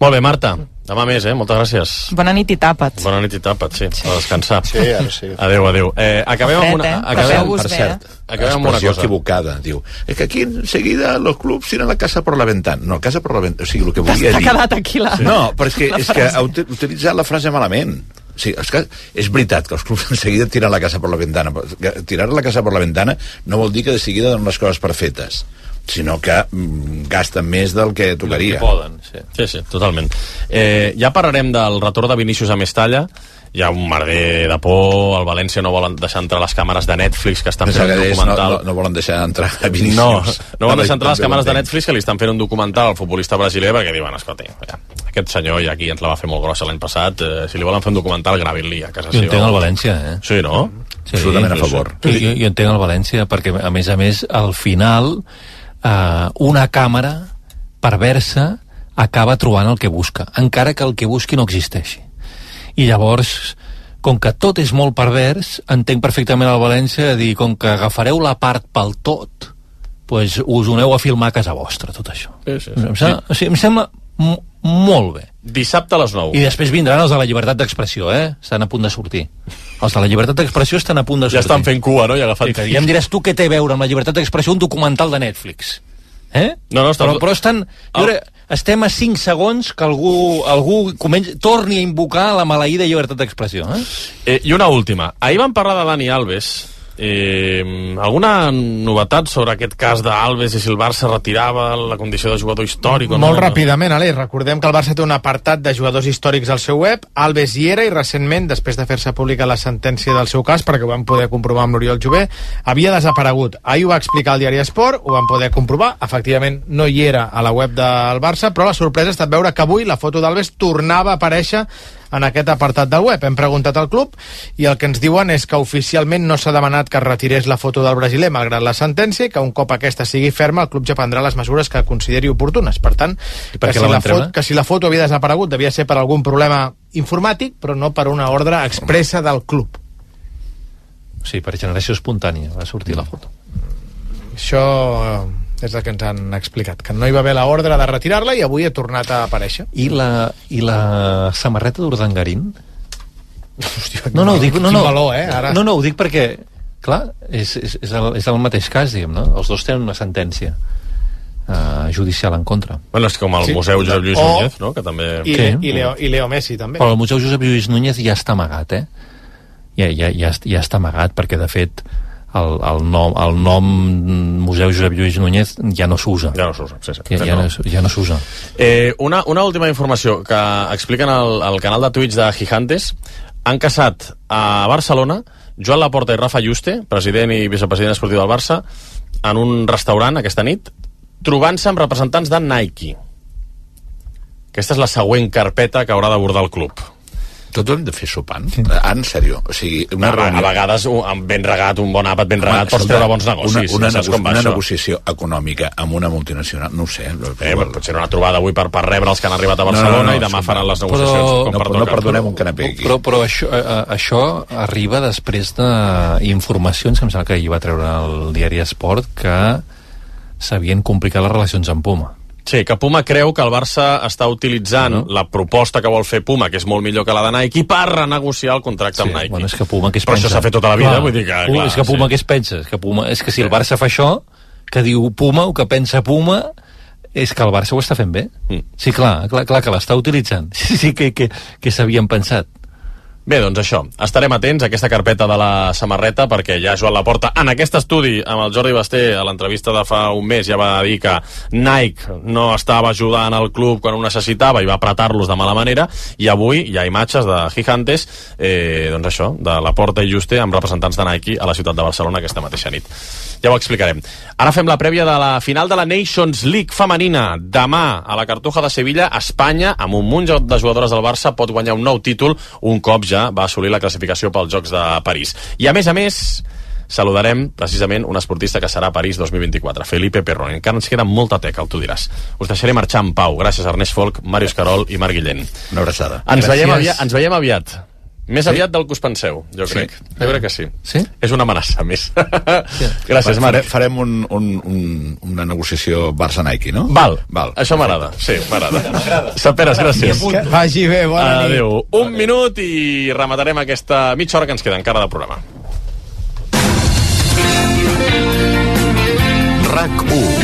Molt bé, Marta. Demà més, eh? Moltes gràcies. Bona nit i tapa't. Bona nit i tapa't, sí, sí. a descansar. Sí, ara sí. Adéu, adéu. Eh, acabem amb una... Eh? Acabem, per bé, cert, Acabem amb una cosa. equivocada. Diu, es que aquí enseguida los clubs tiran la casa por la ventana. No, casa por la ventana. O sigui, el que volia T'ha dir... quedat aquí la... No, però és que, és que ha uti- utilitzat la frase malament. Sigui, és, que és veritat que els clubs en seguida tiren la casa per la ventana. Tirar la casa per la ventana no vol dir que de seguida donen les coses per fetes sinó que mm, gasten més del que tocaria. Que poden, sí. Sí, sí, totalment. Eh, ja parlarem del retorn de Vinícius a Mestalla hi ha un merder de por, el València no volen deixar entrar les càmeres de Netflix que estan fent un deies, no, documental. no, no volen deixar entrar a No, Vinícius. no van deixar entrar les càmeres de. Netflix que li estan fent un documental al futbolista brasiler perquè diuen, escolta, ja, aquest senyor ja aquí ens la va fer molt grossa l'any passat, eh, si li volen fer un documental gravin-li a casa Jo seva. entenc el València, eh? Sí, no? Sí, Absolutament a sí, favor. Sí. Jo, jo entenc el València perquè, a més a més, al final, eh, una càmera perversa acaba trobant el que busca, encara que el que busqui no existeixi. I llavors, com que tot és molt pervers, entenc perfectament el València a dir, com que agafareu la part pel tot, pues us uneu a filmar a casa vostra, tot això. Sí, sí, Em, sembla, o sigui, em sembla molt bé. Dissabte a les 9. I després vindran els de la llibertat d'expressió, eh? Estan a punt de sortir. Els de la llibertat d'expressió estan a punt de Ja sortir. estan fent cua, no? I agafant... Que ja em diràs tu què té a veure amb la llibertat d'expressió un documental de Netflix. Eh? No, no, està- però, però estan... Jo crec, estem a 5 segons que algú, algú comenci, torni a invocar la maleïda llibertat d'expressió. Eh? Eh, I una última. Ahir vam parlar de Dani Alves. Eh, alguna novetat sobre aquest cas d'Alves i si el Barça retirava la condició de jugador històric o Molt no? ràpidament, Aleix, recordem que el Barça té un apartat de jugadors històrics al seu web. Alves hi era i recentment, després de fer-se pública la sentència del seu cas, perquè ho vam poder comprovar amb l'Oriol Jové, havia desaparegut. Ahir ho va explicar el diari Esport, ho vam poder comprovar, efectivament no hi era a la web del Barça, però la sorpresa ha estat veure que avui la foto d'Alves tornava a aparèixer en aquest apartat del web. Hem preguntat al club i el que ens diuen és que oficialment no s'ha demanat que es retirés la foto del brasiler malgrat la sentència i que un cop aquesta sigui ferma el club ja prendrà les mesures que consideri oportunes. Per tant, per que si, la foto, que si la foto havia desaparegut devia ser per algun problema informàtic, però no per una ordre expressa del club. Sí, per generació espontània va sortir la foto. Això eh, és el que ens han explicat, que no hi va haver l'ordre de retirar-la i avui ha tornat a aparèixer. I la, i la samarreta d'Urdangarín? Hòstia, No, no, ho dic, no, no, valor, eh, ara. no, no, ho dic perquè, clar, és, és, és, el, és el mateix cas, diguem, no? Els dos tenen una sentència uh, judicial en contra. Bueno, és com el Sí. Museu Josep Lluís O- Núñez, no? Que també... I, Què? i, Leo, I Leo Messi, també. Però el Museu Josep Lluís Núñez ja està amagat, eh? Ja, ja, ja, ja està amagat, perquè, de fet, el, el, nom, el nom Museu Josep Lluís Núñez ja no s'usa. Ja no s'usa, sí, sí. Ja, ja, no, ja no s'usa. Eh, una, una última informació que expliquen al, al canal de Twitch de Gigantes. Han casat a Barcelona Joan Laporta i Rafa Juste, president i vicepresident esportiu del Barça, en un restaurant aquesta nit, trobant-se amb representants de Nike. Aquesta és la següent carpeta que haurà d'abordar el club. Tot ho hem de fer sopant? Ah, en sèrio? O sigui, una a, reunió... a vegades, un, ben regat, un bon àpat ben Home, regat, pots treure bons negocis. Una, una, saps nego una això. negociació econòmica amb una multinacional, no ho sé. Eh, però potser una trobada avui per, per rebre els que han arribat a Barcelona No, no, no, i demà sí, faran les però- negociacions com No, per no perdonem un canapé aquí. Però, però això, eh, això arriba després d'informacions que em sembla que hi va treure el diari Esport que s'havien complicat les relacions amb Puma. Sí, que Puma creu que el Barça està utilitzant No. la proposta que vol fer Puma, que és molt millor que la de Nike, per renegociar el contracte amb Nike. Bueno, és que Puma què es Però pensa? això s'ha fet tota la vida, vull dir que, Puma, clar, és que Puma sí. què es pensa? És que, Puma, és que si el Barça fa això, que diu Puma, o que pensa Puma, és que el Barça ho està fent bé. Mm. Sí, clar, clar, clar que l'està utilitzant. [LAUGHS] Sí, sí, que, que, que s'havien pensat. Bé, doncs això, estarem atents a aquesta carpeta de la samarreta perquè ja Joan Laporta, en aquest estudi amb el Jordi Basté, a l'entrevista de fa un mes ja va dir que Nike no estava ajudant al club quan ho necessitava i va apretar-los de mala manera i avui hi ha imatges de Gigantes eh, doncs això, de Laporta i Juste amb representants de Nike a la ciutat de Barcelona aquesta mateixa nit. Ja ho explicarem. Ara fem la prèvia de la final de la Nations League femenina. Demà, a la Cartuja de Sevilla, Espanya, amb un munt de jugadores del Barça, pot guanyar un nou títol un cop ja va assolir la classificació pels Jocs de París. I a més a més, saludarem precisament un esportista que serà a París 2024, Felipe Perrón. Encara ens queda molta teca, el tu diràs. Us deixaré marxar en pau. Gràcies a Ernest Folk, Màrius Carol i Marc Guillén. Una abraçada. Ens Gràcies. veiem, aviat, ens veiem aviat. Més aviat del que us penseu, jo Sí? crec. Jo crec que sí. Sí? És una amenaça, més. [LAUGHS] Gràcies, Fare- Marc. Farem un, un, un, una negociació Barça-Nike, no? Val. Val. Això m'agrada. Sí, m'agrada. Saperes, gràcies. Que vagi bé, bona nit. Adéu. Un minut i rematarem aquesta mitja hora que ens queda encara de programa. RAC 1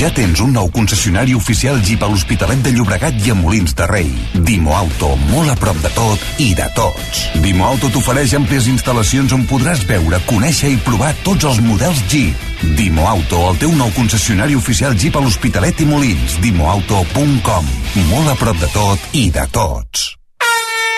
Ja tens un nou concessionari oficial Jeep a l'Hospitalet de Llobregat i a Molins de Rei. Dimo Auto, molt a prop de tot i de tots. Dimo Auto t'ofereix àmplies instal·lacions on podràs veure, conèixer i provar tots els models Jeep. Dimo Auto, el teu nou concessionari oficial Jeep a l'Hospitalet i Molins. Dimoauto.com. Molt a prop de tot i de tots.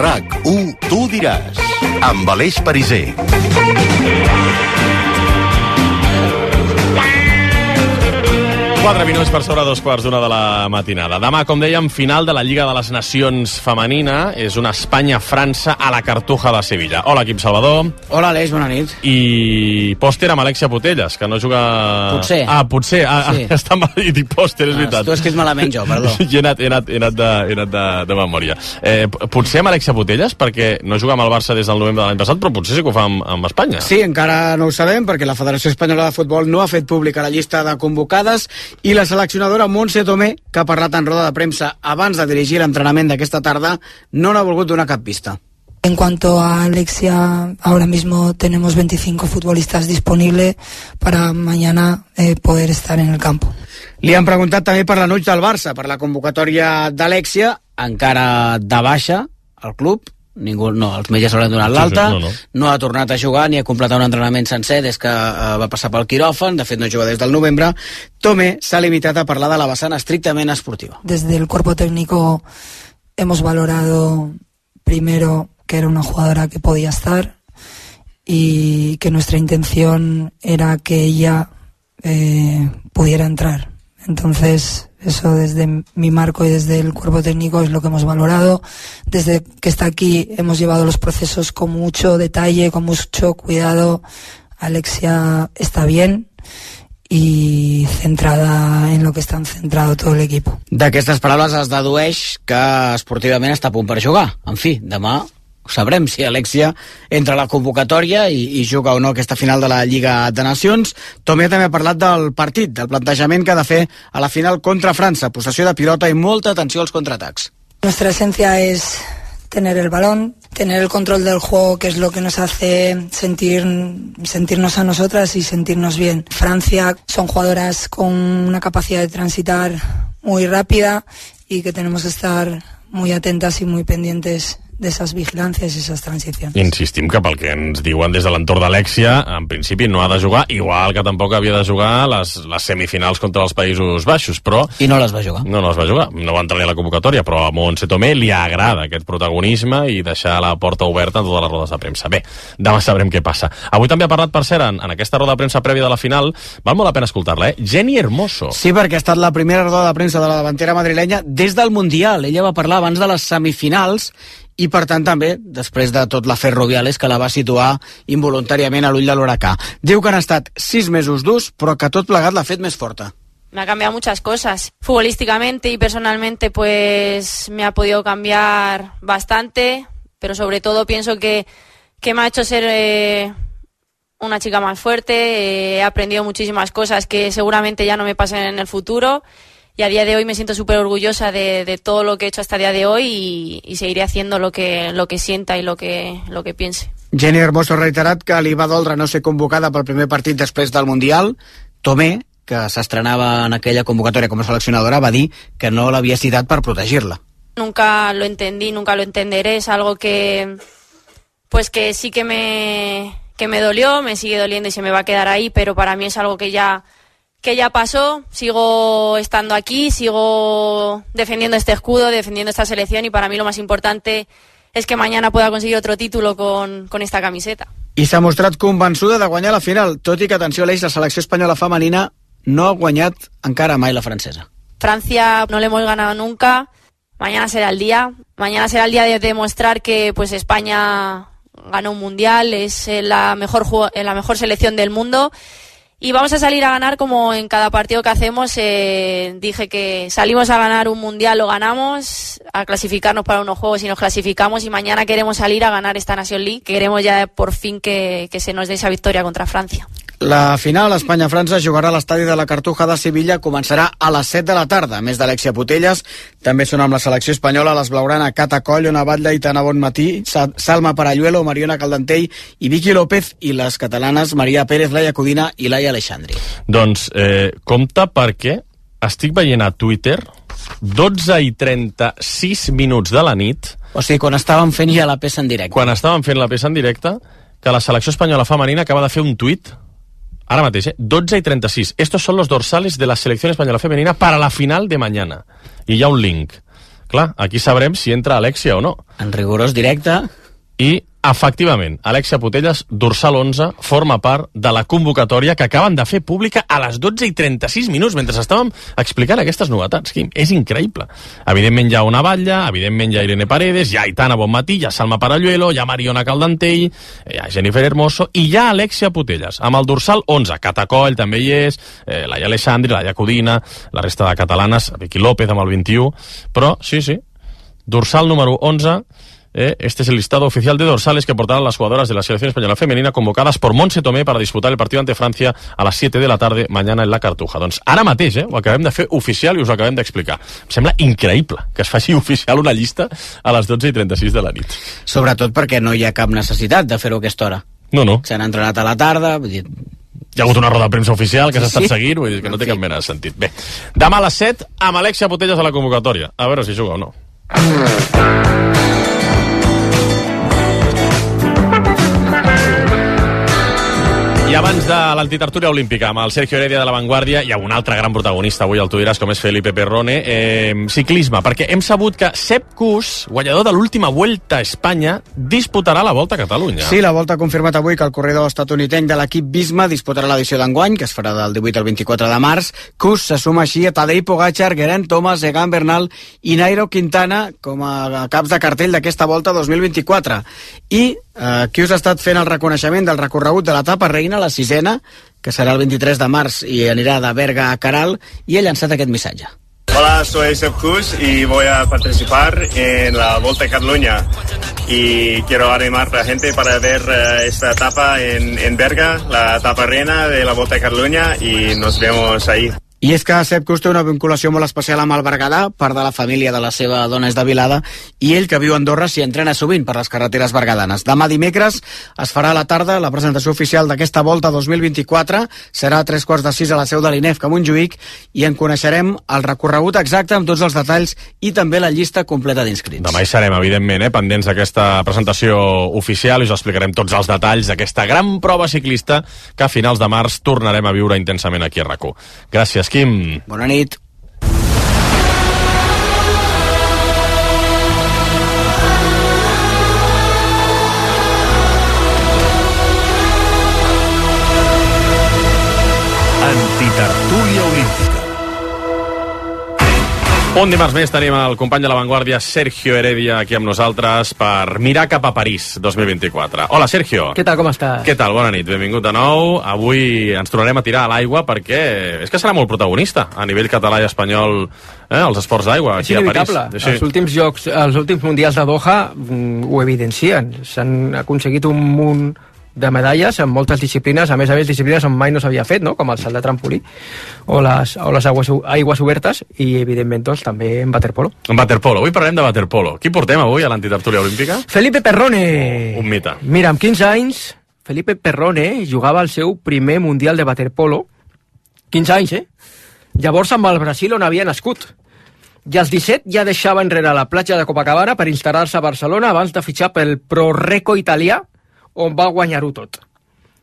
RAC1 tu diràs. Amb Aleix Pariser. 4 minuts per sobre dos quarts d'una de la matinada. Demà, com dèiem, final de la Lliga de les Nacions femenina. És una Espanya-França a la Cartuja de Sevilla. Hola, equip Salvador. Hola, Aleix, bona nit. I pòster amb Alexia Putelles, que no juga... Potser. Ah, potser. Ah, Sí. [LAUGHS] està mal i dic pòster, és Ah, veritat. tu has escrit malament jo, perdó. [LAUGHS] He anat, he anat, he anat, de, he anat de, de memòria. Eh, potser amb Alexia Putelles, perquè no juga amb el Barça des del novembre de l'any passat, però potser sí que ho fa amb, amb Espanya. Sí, encara no ho sabem perquè la Federació Espanyola de Futbol no ha fet pública la llista de convocades i la seleccionadora Montse Tomé, que ha parlat en roda de premsa abans de dirigir l'entrenament d'aquesta tarda, no n'ha volgut donar cap pista. En cuanto a Alexia, ahora mismo tenemos 25 futbolistas disponibles para mañana eh, poder estar en el campo. Li han preguntat també per la noche del Barça, per la convocatòria d'Alexia, encara de baixa al club, ningú, no, els metges hauran donat Sí, sí, l'alta, no, no. no ha tornat a jugar ni a completar un entrenament sencer des que eh, va passar pel quiròfan, de fet no juga des del novembre. Tomé s'ha limitat a parlar de la vessant estrictament esportiva. Desde el cuerpo técnico hemos valorado primero que era una jugadora que podía estar y que nuestra intención era que ella eh, pudiera entrar. Entonces, eso desde mi marco y desde el cuerpo técnico es lo que hemos valorado. Desde que está aquí hemos llevado los procesos con mucho detalle, con mucho cuidado. Alexia está bien y centrada en lo que están centrado todo el equipo. D'aquestes paraules es dedueix que esportivament està a punt per jugar. En fi, demà sabrem si Alexia entra a la convocatòria i, i juga o no aquesta final de la Lliga de Nacions. Tomé també ha parlat del partit, del plantejament que ha de fer a la final contra França. Possessió de pilota i molta atenció als contraatacs. Nuestra esencia es tener el balón, tener el control del juego, que es lo que nos hace sentir, sentirnos a nosotras y sentirnos bien. Francia son jugadoras con una capacidad de transitar muy rápida y que tenemos que estar muy atentas y muy pendientes de esas vigilancias y esas transiciones. Insistim que pel que ens diuen des de l'entorn d'Alexia, en principi no ha de jugar, igual que tampoc havia de jugar les, les semifinals contra els Països Baixos, però... I no les va jugar. No, no les va jugar, no va entrar ni a la convocatòria, però a Montse Tomé li agrada aquest protagonisme i deixar la porta oberta en totes les rodes de premsa. Bé, demà sabrem què passa. Avui també ha parlat, per cert, en, en aquesta roda de premsa prèvia de la final, val molt la pena escoltar-la, eh? Jenny Hermoso. Sí, perquè ha estat la primera roda de premsa de la davantera madrilenya des del Mundial. Ella va parlar abans de les semifinals i, per tant, també després de tot l'afer Rubiales, que la va situar involuntàriament a l'ull de l'huracà. Diu que han estat sis mesos durs, però que tot plegat l'ha fet més forta. me ha cambiado muchas cosas. Futbolísticamente y personalmente, pues me ha podido cambiar bastante, pero sobre todo pienso que, que me ha hecho ser eh, una chica más fuerte. eh, he aprendido muchísimas cosas que seguramente ya no me pasen en el futuro. Y a día de hoy me siento súper orgullosa de, de todo lo que he hecho hasta el día de hoy y, y seguiré haciendo lo que, lo que sienta y lo que, lo que piense. Jenny Hermoso ha reiterat que li va doldre no ser convocada pel primer partit després del Mundial. Tomé, que s'estrenava en aquella convocatòria com a seleccionadora, va dir que no l'havia citat per protegir-la. nunca lo entendí, nunca lo entenderé, es algo que pues que sí que me que me dolió, me sigue doliendo y se me va a quedar ahí, pero para mí es algo que ya que ya pasó, sigo estando aquí, sigo defendiendo este escudo, defendiendo esta selección y para mí lo más importante es que mañana pueda conseguir otro título con, con esta camiseta. I s'ha mostrat convençuda de guanyar la final, tot i que, atenció, Aleix, la selecció espanyola femenina no ha guanyat encara mai la francesa. Francia no le hemos ganado nunca. Mañana será el día. Mañana será el día de demostrar que pues España ganó un mundial, es la mejor la mejor selección del mundo y vamos a salir a ganar como en cada partido que hacemos. Eh, dije que salimos a ganar un mundial, lo ganamos, a clasificarnos para unos juegos y nos clasificamos y mañana queremos salir a ganar esta Nation League. Queremos ya por fin que, que se nos dé esa victoria contra Francia. La final Espanya-França jugarà a l'estadi de la Cartuja de Sevilla, començarà a les 7 de la tarda. A més d'Alexia Putelles, també són amb la selecció espanyola les Blaurana, Cata Coll, Ona Batlle i Tana Bonmatí, Sa Salma Paralluelo, Mariona Caldentell i Vicky López, i les catalanes Maria Pérez, Laia Codina i Laia Alexandri. Doncs eh, compte perquè estic veient a Twitter 12 i 36 minuts de la nit O sigui, quan estàvem fent ja la peça en directe. quan estàvem fent la peça en directe que la selecció espanyola femenina acaba de fer un tuit ara mateix, eh? 12 i 36 estos son los dorsales de la selección española femenina para la final de mañana i hi ha un link clar, aquí sabrem si entra Alexia o no En rigorós directe. i efectivament, Alexia Putelles, dorsal 11, forma part de la convocatòria que acaben de fer pública a les 12 i 36 minuts, mentre estàvem explicant aquestes novetats, Quim. És increïble. Evidentment hi ha una Batlla, evidentment hi ha Irene Paredes, hi ha Aitana Bonmatí, hi ha Salma Paralluelo, hi ha Mariona Caldentell, hi ha Jennifer Hermoso i hi ha Alexia Putelles, amb el dorsal 11. Catacoll també hi és, eh, Laia Alessandri, Laia Codina, la resta de catalanes, Vicky López amb el 21, però sí, sí, dorsal número 11 Eh, este es el listado oficial de dorsales que portarán las jugadoras de la selección española femenina convocadas por Montse Tomé para disputar el partido ante Francia a las 7 de la tarde mañana en la Cartuja. Doncs ara mateix, eh, ho acabem de fer oficial i us ho acabem d'explicar. Em sembla increïble que es faci [LAUGHS] oficial una llista a les 12 i 36 de la nit. Sobretot perquè no hi ha cap necessitat de fer-ho a aquesta hora. No, no. S'han entrenat a la tarda, vull dir, Hi ha hagut una roda de premsa oficial que s'ha estat Sí. seguint, vull dir que no té cap mena de sentit. Bé, demà a les 7 amb Alexia Putelles a la convocatòria. A veure si juga o no. Abans de l'antitertúria olímpica amb el Sergio Heredia de la Vanguardia hi ha un altre gran protagonista avui al Tu diràs com és Felipe Perrone eh, ciclisme, perquè hem sabut que Sepp Kuss, guanyador de l'última Vuelta a Espanya disputarà la Volta a Catalunya Sí, la Volta ha confirmat avui que el corredor estatunidenc de l'equip Bisma disputarà l'edició d'enguany, que es farà del 18 al 24 de març. Kus se suma així a Tadej Pogacar, Geraint Thomas, Egan Bernal i Nairo Quintana com a caps de cartell d'aquesta Volta 2024. I eh, Kus ha estat fent el reconeixement del recorregut de l'etapa reina, la sisena, que serà el 23 de març i anirà de Berga a Caral, i ha llançat aquest missatge. Hola, soy Sepp Kuss y voy a participar en la Volta a Cataluña. Y quiero animar a la gente para ver eh, esta etapa en, en Berga, la etapa reina de la Volta a Cataluña, y nos vemos ahí. I és que Sepp Kuss té una vinculació molt especial amb el Berguedà, part de la família de la seva dona és de Vilada, i ell, que viu a Andorra, s'hi entrena sovint per les carreteres berguedanes. Demà dimecres es farà a la tarda la presentació oficial d'aquesta volta 2024, serà a tres quarts de sis a la seu de l'INEF a Montjuïc, i en coneixerem el recorregut exacte amb tots els detalls i també la llista completa d'inscrits. Demà hi serem, evidentment, eh, pendents d'aquesta presentació oficial i us explicarem tots els detalls d'aquesta gran prova ciclista que a finals de març tornarem a viure intensament aquí a rac Gràcies, Quim. Bona nit. Un dimarts més tenim el company de la Vanguardia, Sergio Heredia, aquí amb nosaltres per mirar cap a París 2024. Hola, Sergio. Què tal, com estàs? Què tal? Bona nit, benvingut de nou. Avui ens tornarem a tirar a l'aigua perquè és que serà molt protagonista a nivell català i espanyol eh, els esports d'aigua aquí a París. inevitable. Els últims jocs, els últims mundials de Doha mm, ho evidencien. S'han aconseguit un munt de medalles en moltes disciplines, a més a més disciplines on mai no s'havia fet, no? com el salt de trampolí o les, o les aigües, aigües obertes i evidentment doncs, també en waterpolo. En waterpolo. Avui parlarem de waterpolo. Qui portem avui a l'antitertúlia olímpica? Felipe Perrone! Un mite. Mira, amb 15 anys, Felipe Perrone jugava el seu primer Mundial de Waterpolo. 15 anys, eh? Llavors amb el Brasil on havia nascut. I als 17 ja deixava enrere la platja de Copacabana per instal·lar-se a Barcelona abans de fitxar pel Proreco italià, on va guanyar-ho tot.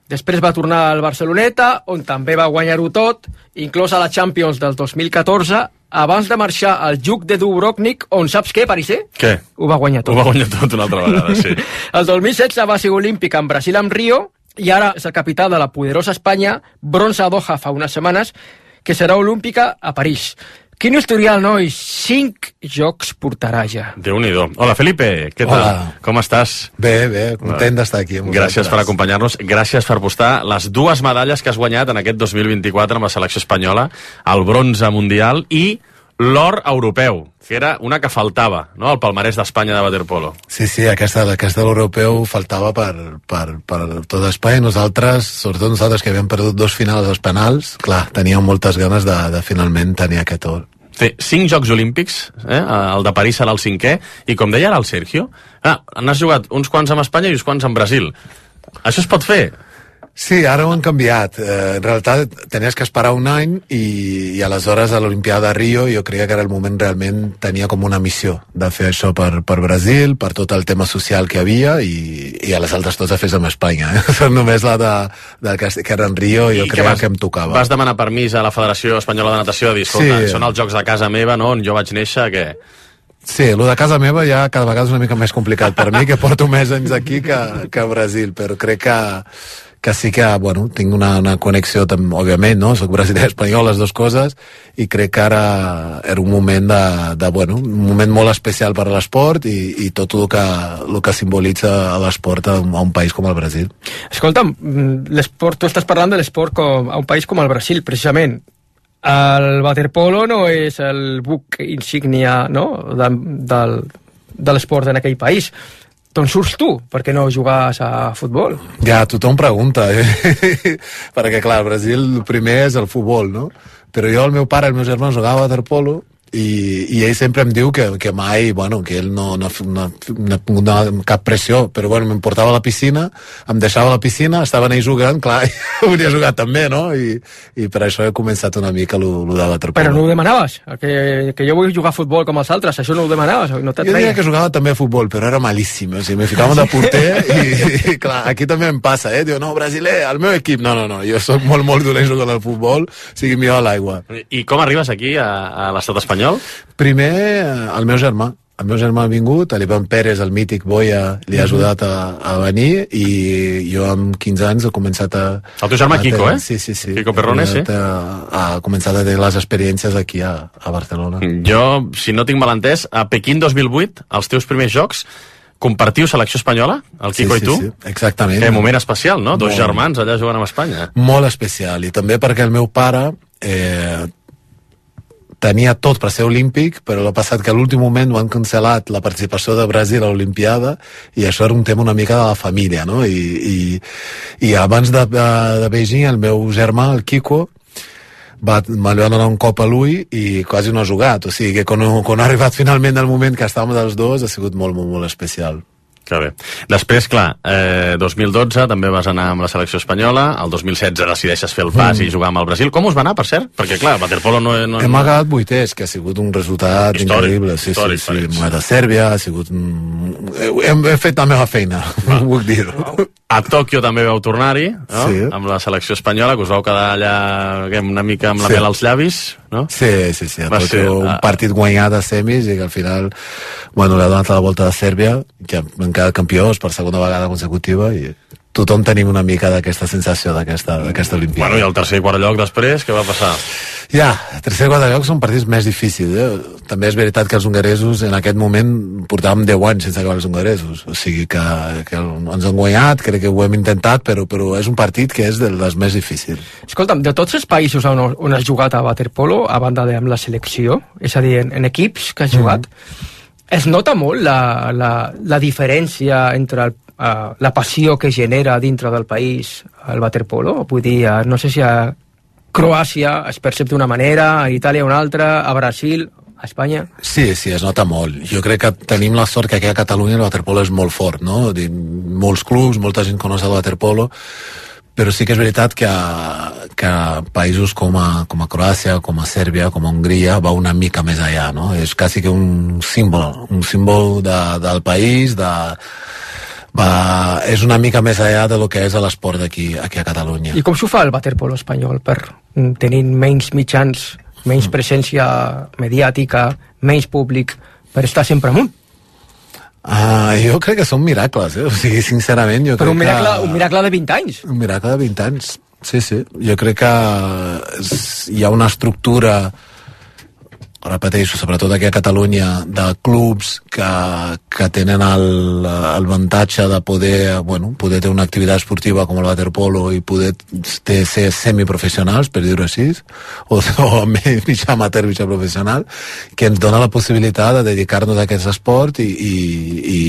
Després va tornar al Barceloneta, on també va guanyar-ho tot, inclòs a la Champions del 2014, abans de marxar al Juk de Dubrovnik, on saps què, Pariser? Què? Ho va guanyar tot. Ho va guanyar tot una altra vegada, sí. [LAUGHS] El 2016 va ser olímpic en Brasil amb Rio i ara és el capità de la poderosa Espanya, bronze a Doha fa unes setmanes, que serà olímpica a París. Quin historial, nois? Cinc jocs portarà ja. déu nhi Hola, Felipe, què tal? Hola. Com estàs? Bé, bé, content d'estar aquí amb Gràcies vosaltres. per acompanyar-nos, gràcies per postar les dues medalles que has guanyat en aquest 2024 amb la selecció espanyola, el bronze mundial i l'or europeu, que era una que faltava, no?, al palmarès d'Espanya de waterpolo. Sí, sí, aquesta, aquesta de l'europeu faltava per, per, per tot Espanya i nosaltres, sobretot nosaltres que havíem perdut dos finals als penals, clar, teníem moltes ganes de, de finalment tenir aquest or. Té cinc Jocs Olímpics, eh? el de París serà el cinquè, i com deia ara el Sergio, ah, n'has jugat uns quants amb Espanya i uns quants amb Brasil. Això es pot fer? Sí, ara ho han canviat. Eh, en realitat tenies que esperar un any i, i aleshores a l'Olimpiada de Rio jo creia que era el moment realment tenia com una missió de fer això per, per Brasil, per tot el tema social que havia i, i a les altres totes fes amb Espanya. Eh? [LAUGHS] Només la de, de que, que era en Rio jo I creia vas- que em tocava. Vas demanar permís a la Federació Espanyola de Natació de dir, escolta, Sí. són els Jocs de casa meva, no?, on jo vaig néixer, que... Sí, el de casa meva ja cada vegada és una mica més complicat per mi, que porto més anys aquí que, que a Brasil, però crec que, que sí que, bueno, tinc una, una connexió, tam, òbviament, no? Soc brasiler [LAUGHS] espanyol, les dues coses, i crec que ara era un moment de, de bueno, un moment molt especial per a l'esport i, i tot el que, el que simbolitza l'esport a, a un país com el Brasil. Escolta'm, mm, l'esport, tu estàs parlant de l'esport com, a un país com el Brasil, precisament. El waterpolo no és el buc insígnia no? de, del, de l'esport en aquell país. D'on surts tu? Per què no jugues a futbol? Ja, tothom pregunta, eh? [LAUGHS] perquè clar, Brasil el primer és el futbol, no? Però jo, el meu pare i el meu germà jugava a waterpolo i, i ell sempre em diu que, que mai, bueno, que ell no, no, no, no ha tingut no, cap pressió, però bueno, em portava a la piscina, em deixava a la piscina, estaven ells jugant, clar, [LAUGHS] i volia jugar també, no? I, i per això he començat una mica lo, lo de waterpolo. Però no ho demanaves, que, que jo vull jugar a futbol com els altres, això no ho demanaves, no Jo diria que jugava també a futbol, però era malíssim. O sigui, me ficava de porter i, i, clar, aquí també em passa, eh? Diu, no, brasiler, el meu equip. No, no, no, jo sóc molt, molt dolent jugant al futbol, o sigui, millor a l'aigua. I com arribes aquí, a, a l'estat espanyol? Primer, eh, el meu germà. El meu germà ha vingut, l'Ivan Pérez, el mític Boia, li ha ajudat a, a venir i jo amb 15 anys he començat a... El teu germà a Kiko, eh? Sí, sí, sí. Kiko Perrone, He sí. començat A, a començat a tenir les experiències aquí a, a Barcelona. Jo, si no tinc mal entès, a Pequín 2008, els teus primers jocs, compartiu selecció espanyola, el Kiko Sí, i tu? sí, sí, exactament. Que moment especial, no? Dos Molt. germans allà jugant amb Espanya. molt especial i també perquè el meu pare eh, tenia tot per ser olímpic però l'ha passat que a l'últim moment ho han cancel·lat la participació de Brasil a l'Olimpiada i això era un tema una mica de la família no? I, i, i abans de, de, de Beijing el meu germà, el Kiko va, me li va donar un cop a l'ull i quasi no ha jugat, o sigui que quan, quan ha arribat finalment el moment que estàvem els dos ha sigut molt, molt, molt especial Que bé. Després, clar, eh, 2012 també vas anar amb la selecció espanyola, el 2016 decideixes fer el pas Mm. i jugar amb el Brasil. Com us va anar, per cert? Perquè, clar, waterpolo no... no Hem acabat vuitès, que ha sigut un resultat Històric, increïble. Sí, històric, sí, sí. Hem de Sèrbia, ha sigut... Hem, fet la meva feina, [LAUGHS] vull dir A Tòquio també vau tornar-hi, no? Sí. amb la selecció espanyola, que us vau quedar allà una mica amb la Sí. mel als llavis, no? Sí, sí, sí. Va Va ser, ser un ah. partit guanyat a semis i que al final, bueno, l'ha donat a la volta de Sèrbia, que han quedat campions per segona vegada consecutiva i tothom tenim una mica d'aquesta sensació d'aquesta d'aquesta Olimpiada. Bueno, i el tercer i quart lloc després, què va passar? Ja, tercer i quart lloc són partits més difícils. Eh? També és veritat que els hongaresos en aquest moment portàvem 10 anys sense acabar els hongaresos. O sigui que, que ens han guanyat, crec que ho hem intentat, però, però és un partit que és dels més difícils. Escolta'm, de tots els països on, on has jugat a waterpolo, a banda de amb la selecció, és a dir, en, en equips que has jugat, es nota molt la, la, la diferència entre el, uh, la passió que genera dintre del país el waterpolo? Vull dir, eh, no sé si a Croàcia es percep d'una manera, a Itàlia una altra, a Brasil, a Espanya... Sí, sí, es nota molt. Jo crec que tenim la sort que aquí a Catalunya el waterpolo és molt fort, no? Dir, molts clubs, molta gent coneix el waterpolo, però sí que és veritat que, que països com a, com a Croàcia, com a Sèrbia, com a Hongria, va una mica més allà, no? És quasi que un símbol, un símbol de, del país, de, va, és una mica més allà de lo que és l'esport aquí, aquí a Catalunya. I com s'ho fa el waterpolo espanyol per mm, tenir menys mitjans, menys presència mediàtica, menys públic, per estar sempre amunt? Ah, jo crec que són miracles, eh? O sigui, sincerament, jo Però crec un miracle, que... un miracle de 20 anys. Un miracle de 20 anys. Sí, sí. Jo crec que és, hi ha una estructura repeteixo, sobretot aquí a Catalunya, de clubs que, que tenen el- l'avantatge de poder, bueno, poder tenir una activitat esportiva com el waterpolo i poder ter, ser semiprofessionals, per dir-ho així, o, [LAUGHS] o mitjà amateur, mitjà professional, que ens dona la possibilitat de dedicar-nos a aquest esport i, i, i,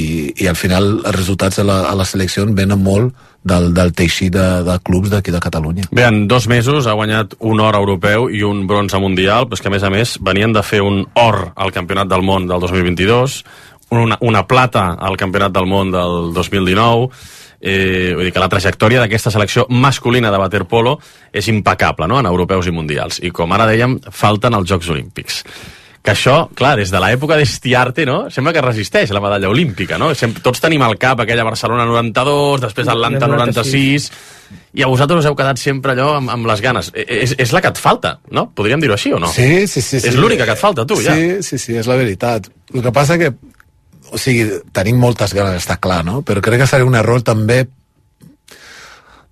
i al final els resultats a la, a la selecció venen molt del, del teixit de, de clubs d'aquí de Catalunya. Bé, en dos mesos ha guanyat un or europeu i un bronze mundial, però és que a més a més venien de fer un or al Campionat del Món del 2022, una, una plata al Campionat del Món del 2019, eh, vull dir que la trajectòria d'aquesta selecció masculina de waterpolo és impecable, no?, en europeus i mundials. I com ara dèiem, falten els Jocs Olímpics. Que això, clar, des de l'època d'Estiarte, no?, sembla que resisteix la medalla olímpica, no? Sempre, tots tenim al cap aquella Barcelona 92, després Atlanta 96, i a vosaltres us heu quedat sempre allò amb, amb les ganes. E- És, és la que et falta, no? Podríem dir-ho així o no? Sí, sí, sí. sí. És l'única que et falta, tu, ja. Sí, sí, sí, és la veritat. El que passa que, o sigui, tenim moltes ganes, està clar, no? Però crec que seria un error també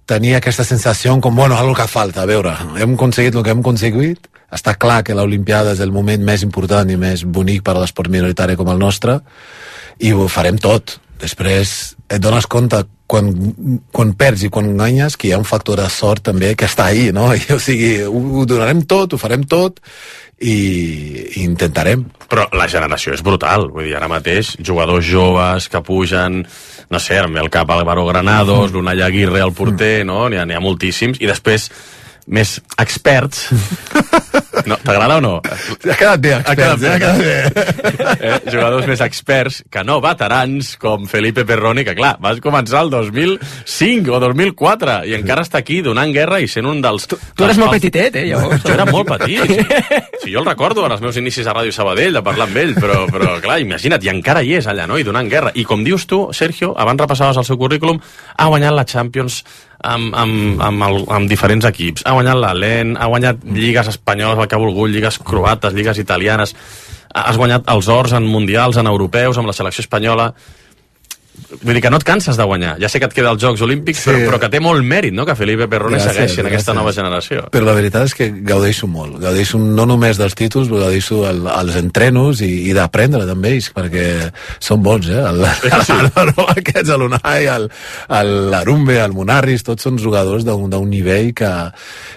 tenir aquesta sensació com, bueno, algo que falta, a veure, hem aconseguit el que hem aconseguit, està clar que l'Olimpiada és el moment més important i més bonic per a l'esport minoritari com el nostre, i ho farem tot. Després et dones compte quan, quan perds i quan guanyes que hi ha un factor de sort també que està ahí, no? [LAUGHS] I, o sigui, ho, ho donarem tot, ho farem tot i, i intentarem. Però la generació és brutal, vull dir, ara mateix, jugadors joves que pugen, no sé, al cap Álvaro Granados, l'Unai Aguirre, el porter, no? N'hi ha, ha moltíssims, i després més experts [LAUGHS] no, t'agrada o no? Ha quedat bé, experts, ha ha quedat quedat bé. [LAUGHS] eh? jugadors més experts que no veterans com Felipe Perroni que clar, vas començar el 2005 o 2004 i encara està aquí donant guerra i sent un dels... Tu eres molt petitet, eh, llavors. Jo era molt petit. Sí, jo el recordo en els meus inicis a Ràdio Sabadell, de parlar amb ell, però, però clar, imagina't, i encara hi és allà, no?, i donant guerra. I com dius tu, Sergio, abans repassaves el seu currículum, ha guanyat la Champions amb, amb, amb, el, amb diferents equips. Ha guanyat la LEN, ha guanyat lligues espanyoles, el que ha volgut, lligues croates, lligues italianes, has guanyat els ors en mundials, en europeus, amb la selecció espanyola vull dir que no et canses de guanyar ja sé que et queda els Jocs Olímpics sí. però, però que té molt mèrit no? que Felipe Perrone Gràcies, segueixi en aquesta gràcies. nova generació Però la veritat és que gaudeixo molt. Gaudeixo no només dels títols, però gaudeixo el, els entrenos i, i d'aprendre també ells, perquè són bons, eh? El, sí. el, aquests, l'Unai, el, el l'Arumbe, el Monarris, tots són jugadors d'un d'un nivell que...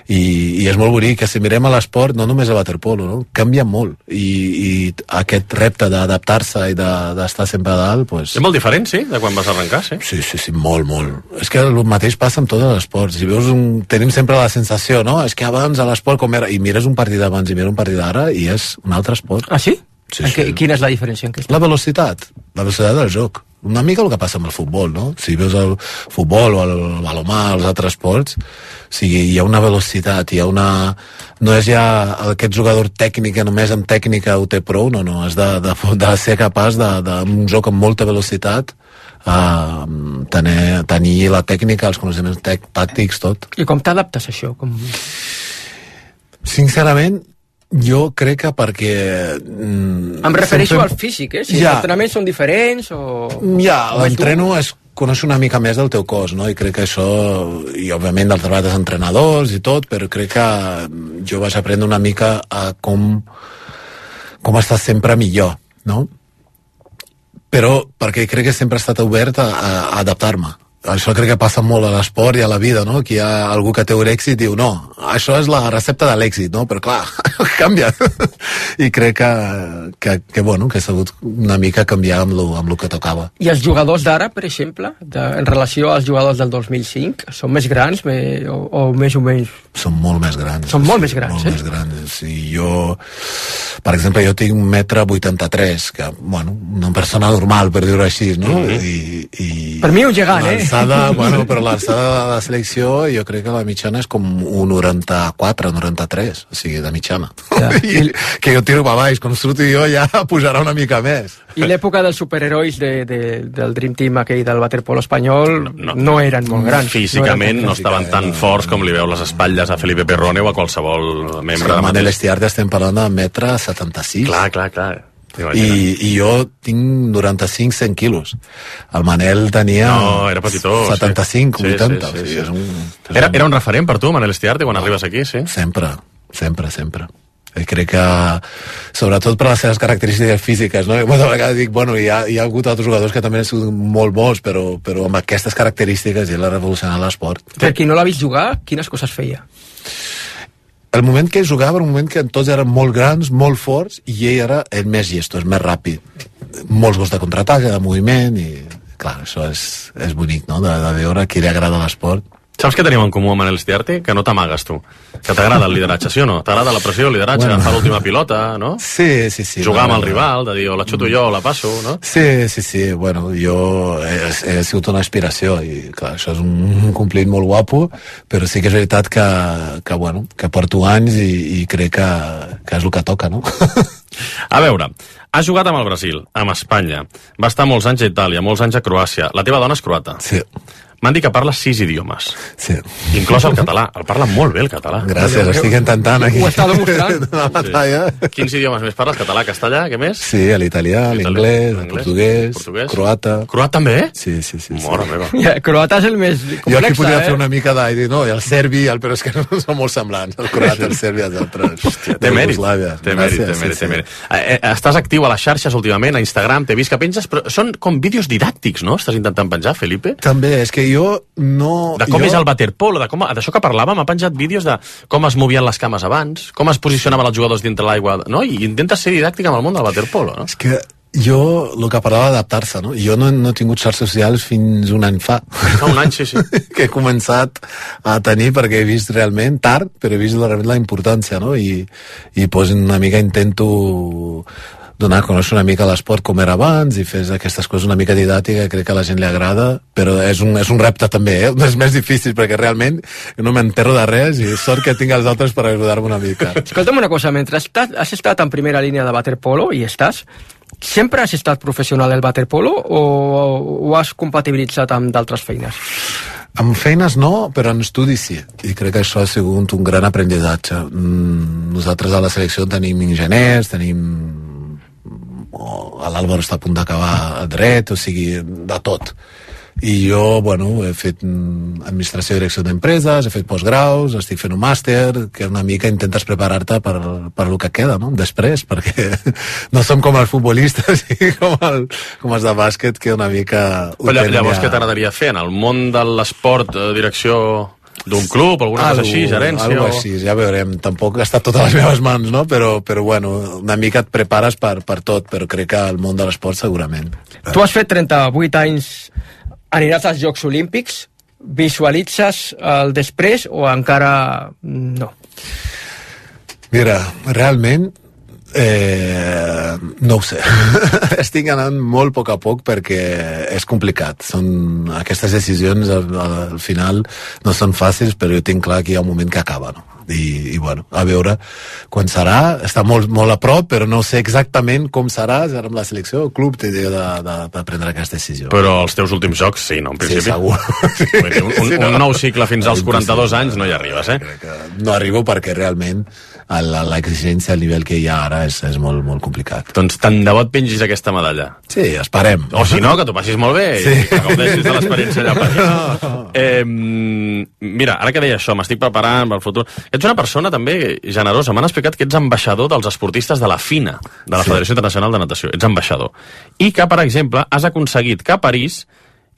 I, I és molt bonic, que si mirem a l'esport, no només a waterpolo, no? canvia molt. I, i aquest repte d'adaptar-se i de- d'estar de, sempre a dalt, pues, és molt diferent, sí, de quan vas arrencar, sí? Sí, sí, sí, molt, molt. És que el mateix passa amb tots els esports. Si veus un... Tenim sempre la sensació, no? És que abans a l'esport com era... I mires un partit d'abans i mires un partit d'ara i és un altre esport. Ah, sí? Sí, En què, quina és la diferència? En què? La velocitat. La velocitat del joc. Una mica el que passa amb el futbol, no? Si veus el futbol o el balomà, els altres esports, o sigui, hi ha una velocitat, hi ha una... No és ja aquest jugador tècnic que només amb tècnica ho té prou, no, no, has de, de, de ser capaç de, de, un joc amb molta velocitat, uh, tenir, tenir la tècnica, els coneixements tec, tàctics, tot. I com t'adaptes a això? Com... Sincerament, jo crec que perquè... Mm, Em refereixo sempre- al físic, eh? Si Ja. els entrenaments són diferents o... Ja, l'entreno és conèixer una mica més del teu cos, no? I crec que això, i òbviament del treball dels entrenadors i tot, però crec que jo vaig aprendre una mica a com, com estar sempre millor, no? Però perquè crec que sempre he estat obert a, a adaptar-me. Això crec que passa molt a l'esport i a la vida, no? Que hi ha algú que té un èxit i diu, no, això és la recepta de l'èxit, no? Però clar, [LAUGHS] canvia. I crec que, que, que, bueno, que he sabut una mica canviar amb lo, amb lo que tocava. I els jugadors d'ara, per exemple, de, en relació als jugadors del 2005, són més grans me, o, o més o menys? Són molt més grans. Són molt més grans, molt eh? més grans. I jo, per exemple, jo tinc un metre 83, que, bueno, una persona normal, per dir-ho així, no? Mhm. I, i Per mi un gegant, eh? L'alçada, bueno, però l'alçada de la selecció jo crec que la mitjana és com un 94, 93, o sigui, de mitjana. Ja. [LAUGHS] I, que jo tiro per baix, quan surti jo ja [LAUGHS] pujarà una mica més. I l'època dels superherois de, de, del Dream Team aquell del waterpolo espanyol no, no eren molt grans. Físicament no, eren estaven tan forts com li veu les espatlles a Felipe Perrone o a qualsevol membre que de el Manel. Estiarte estem parlant de metre 76. Clar, clar, clar. I, I jo tinc 95-100 quilos. El Manel tenia No, era petitó, sí. 75, Sí, 80. sí, sí, o sigui, sí. és un, és Era, un- era un referent per tu, Manel Estiarte, quan arribes aquí, sí? Sempre, sempre, sempre. I crec que, sobretot per les seves característiques físiques, no? I moltes vegades dic, bueno, hi ha, hi ha hagut altres jugadors que també han sigut molt bons, però, però amb aquestes característiques ell ha revolucionat l'esport. Per qui no l'ha vist jugar, quines coses feia? El moment que jugava era un moment que tots eren molt grans, molt forts, i ell era el més llesto, el més ràpid. Molts gols de contraatac, de moviment, i clar, això és, és bonic, no?, de, de veure qui li agrada l'esport. Saps què tenim en comú amb Manel Stiarte? Que no t'amagues, tu. Que t'agrada el lideratge, sí o no? T'agrada la pressió, el lideratge, Bueno. agafar l'última pilota, no? Sí, sí, sí. Jugar amb el rival, de dir, o la xuto jo o la passo, no? Sí, sí, sí, bueno, jo he, he sigut una inspiració i clar, això és un complit molt guapo, però sí que és veritat que, que bueno, que porto anys i, i crec que, que és el que toca, no? [LAUGHS] A veure, has jugat amb el Brasil, amb Espanya, va estar molts anys a Itàlia, molts anys a Croàcia. La teva dona és croata. Sí. M'han dit que parles sis idiomes. Sí. Inclòs el català. El parla molt bé, el català. Gràcies, estic intentant aquí. Ho està demostrant. [LAUGHS] Batalla. Quins idiomes més parles? Català, castellà, què més? Sí, l'italià, l'inglès, el portuguès, portuguès. croata. Croat també? Sí, sí, sí. Mare meva. Ja, croata és el més Jo aquí complex, podria eh? fer una mica de... dir, No, i el serbi, el, però és que [LAUGHS] no són molt semblants. El croat, el serbi, els altres. Té mèrit, té mèrit, té mèrit, sí, té sí. mèrit. Eh, eh, estàs actiu a les xarxes últimament, a Instagram, t'he vist que penges, però són com vídeos didàctics, no? Estàs intentant penjar, Felipe? També, és que jo no... De com jo... és el waterpolo, de com, d'això que parlàvem, ha penjat vídeos de com es movien les cames abans, com es posicionaven els jugadors dintre l'aigua, no? I intenta ser didàctic amb el món del waterpolo, no? És que jo, el que parlava d'adaptar-se, no? Jo no, no he tingut xarxes socials fins un any fa. Fa un any, sí, sí. [LAUGHS] que he començat a tenir perquè he vist realment, tard, però he vist realment la importància, no? I, i pues, una mica intento donar a conèixer una mica l'esport com era abans i fes aquestes coses una mica didàctica crec que a la gent li agrada però és un, és un repte també, eh? [LAUGHS] és més difícil perquè realment no m'enterro de res i sort que tinc els altres per ajudar-me una mica [LAUGHS] Escolta'm una cosa, mentre has estat, has estat en primera línia de waterpolo, i estàs, sempre has estat professional del waterpolo o ho has compatibilitzat amb d'altres feines? Amb feines no, però en estudis sí. I crec que això ha sigut un gran aprenentatge. Mm, Nosaltres a la selecció tenim enginyers, tenim l'Àlvaro està a punt d'acabar dret, o sigui, de tot. I jo, bueno, he fet mm, administració i direcció d'empreses, he fet postgraus, estic fent un màster, que una mica intentes preparar-te per, per el que queda, no?, després, perquè [LAUGHS] no som com els futbolistes i com, el, com els de bàsquet, que una mica... Però llavors ja- què t'agradaria fer? En el món de l'esport, eh, direcció d'un club, alguna cosa així, gerència? Algo així, ja veurem. Tampoc està tot a les meves mans, no? Però, però bueno, una mica et prepares per, per tot, però crec que el món de l'esport segurament. Tu has fet 38 anys, aniràs als Jocs Olímpics, visualitzes el després o encara no? Mira, realment eh, no ho sé [LAUGHS] estic anant molt a poc a poc perquè és complicat són aquestes decisions al, al final no són fàcils però jo tinc clar que hi ha un moment que acaba no? I, i bueno, a veure quan serà, està molt, molt a prop però no sé exactament com serà serà amb la selecció, el club té idea de, de, de prendre aquesta decisió Però els teus últims jocs, sí, no? En Sí, principi. segur. [LAUGHS] Vull dir, un, un, Sí, un nou cicle fins als 42 anys no hi arribes, eh? no arribo perquè realment l'exigència al nivell que hi ha ara és, és molt, molt complicat Doncs tant de bo et pengis aquesta medalla. Sí, esperem. O si no, que t'ho passis molt bé Sí. i que gaudeixis de l'experiència allà París. Eh, mira, ara que deia això, m'estic preparant per el futur. Ets una persona també generosa. M'han explicat que ets ambaixador dels esportistes de la FINA, de la Sí. Federació Internacional de Natació. Ets ambaixador. I que, per exemple, has aconseguit que a París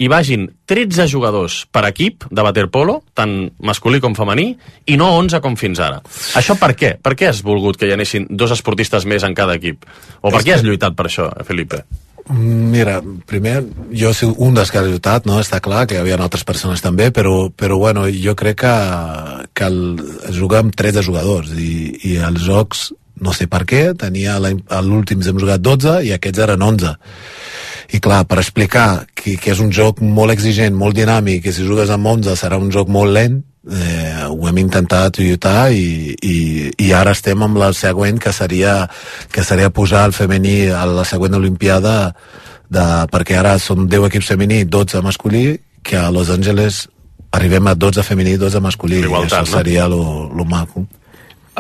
hi vagin 13 jugadors per equip de waterpolo, tant masculí com femení, i no 11 com fins ara. Això per què? Per què has volgut que hi anessin dos esportistes més en cada equip? O per què has lluitat per això, Felipe? Mira, primer, jo he sigut un dels que ha lluitat, no? està clar que hi havia altres persones també, però, però bueno, jo crec que, que el, es juga amb 13 jugadors i, i els jocs, no sé per què, tenia l'últim hem jugat 12 i aquests eren 11. I clar, per explicar que, que és un joc molt exigent, molt dinàmic, que si jugues amb 11 serà un joc molt lent, eh, ho hem intentat lluitar i, i, i ara estem amb la següent que seria, que seria posar el femení a la següent olimpiada de, perquè ara són 10 equips femení 12 masculí que a Los Angeles arribem a 12 femení 12 masculí i això no? seria lo, lo maco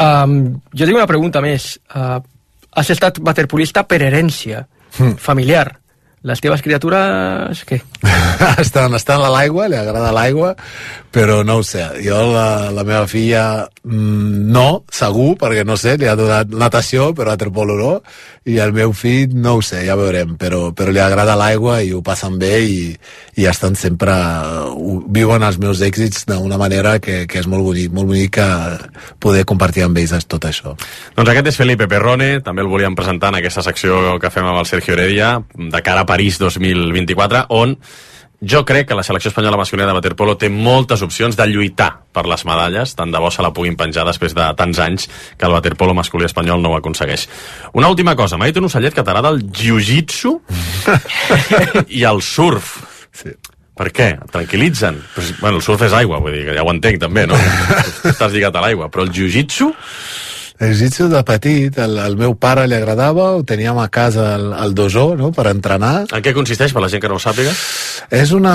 Um, jo tinc una pregunta més. Uh, has estat waterpolista per herència Hmm. familiar. Les teves criatures, què? [LAUGHS] estan, estan a l'aigua, li agrada l'aigua, però no ho sé. Jo, la, la meva filla, mm, no, segur, perquè no sé, li ha donat natació, però waterpolo no, i el meu fill, no ho sé, ja veurem, però, però li agrada l'aigua i ho passen bé i, i estan sempre... ho- viuen els meus èxits d'una manera que, que és molt bonic, molt bonic que poder compartir amb ells tot això. Doncs aquest és Felipe Perrone, també el volíem presentar en aquesta secció que fem amb el Sergio Heredia, de cara a París 2024, on jo crec que la selecció espanyola masculina de waterpolo té moltes opcions de lluitar per les medalles, tant de bo se la puguin penjar després de tants anys que el waterpolo masculí espanyol no ho aconsegueix. Una última cosa, m'ha dit un ocellet que t'agrada el jiu-jitsu [LAUGHS] i el surf. Sí. Per què? Et tranquil·litzen? Però, bueno, el surf és aigua, vull dir que ja ho entenc també, no? [LAUGHS] Estàs lligat a l'aigua, però el jiu-jitsu... El jiu de petit, el, el meu pare li agradava, ho teníem a casa al, al dojo, no?, per entrenar. En què consisteix, per la gent que no ho sàpiga? És una,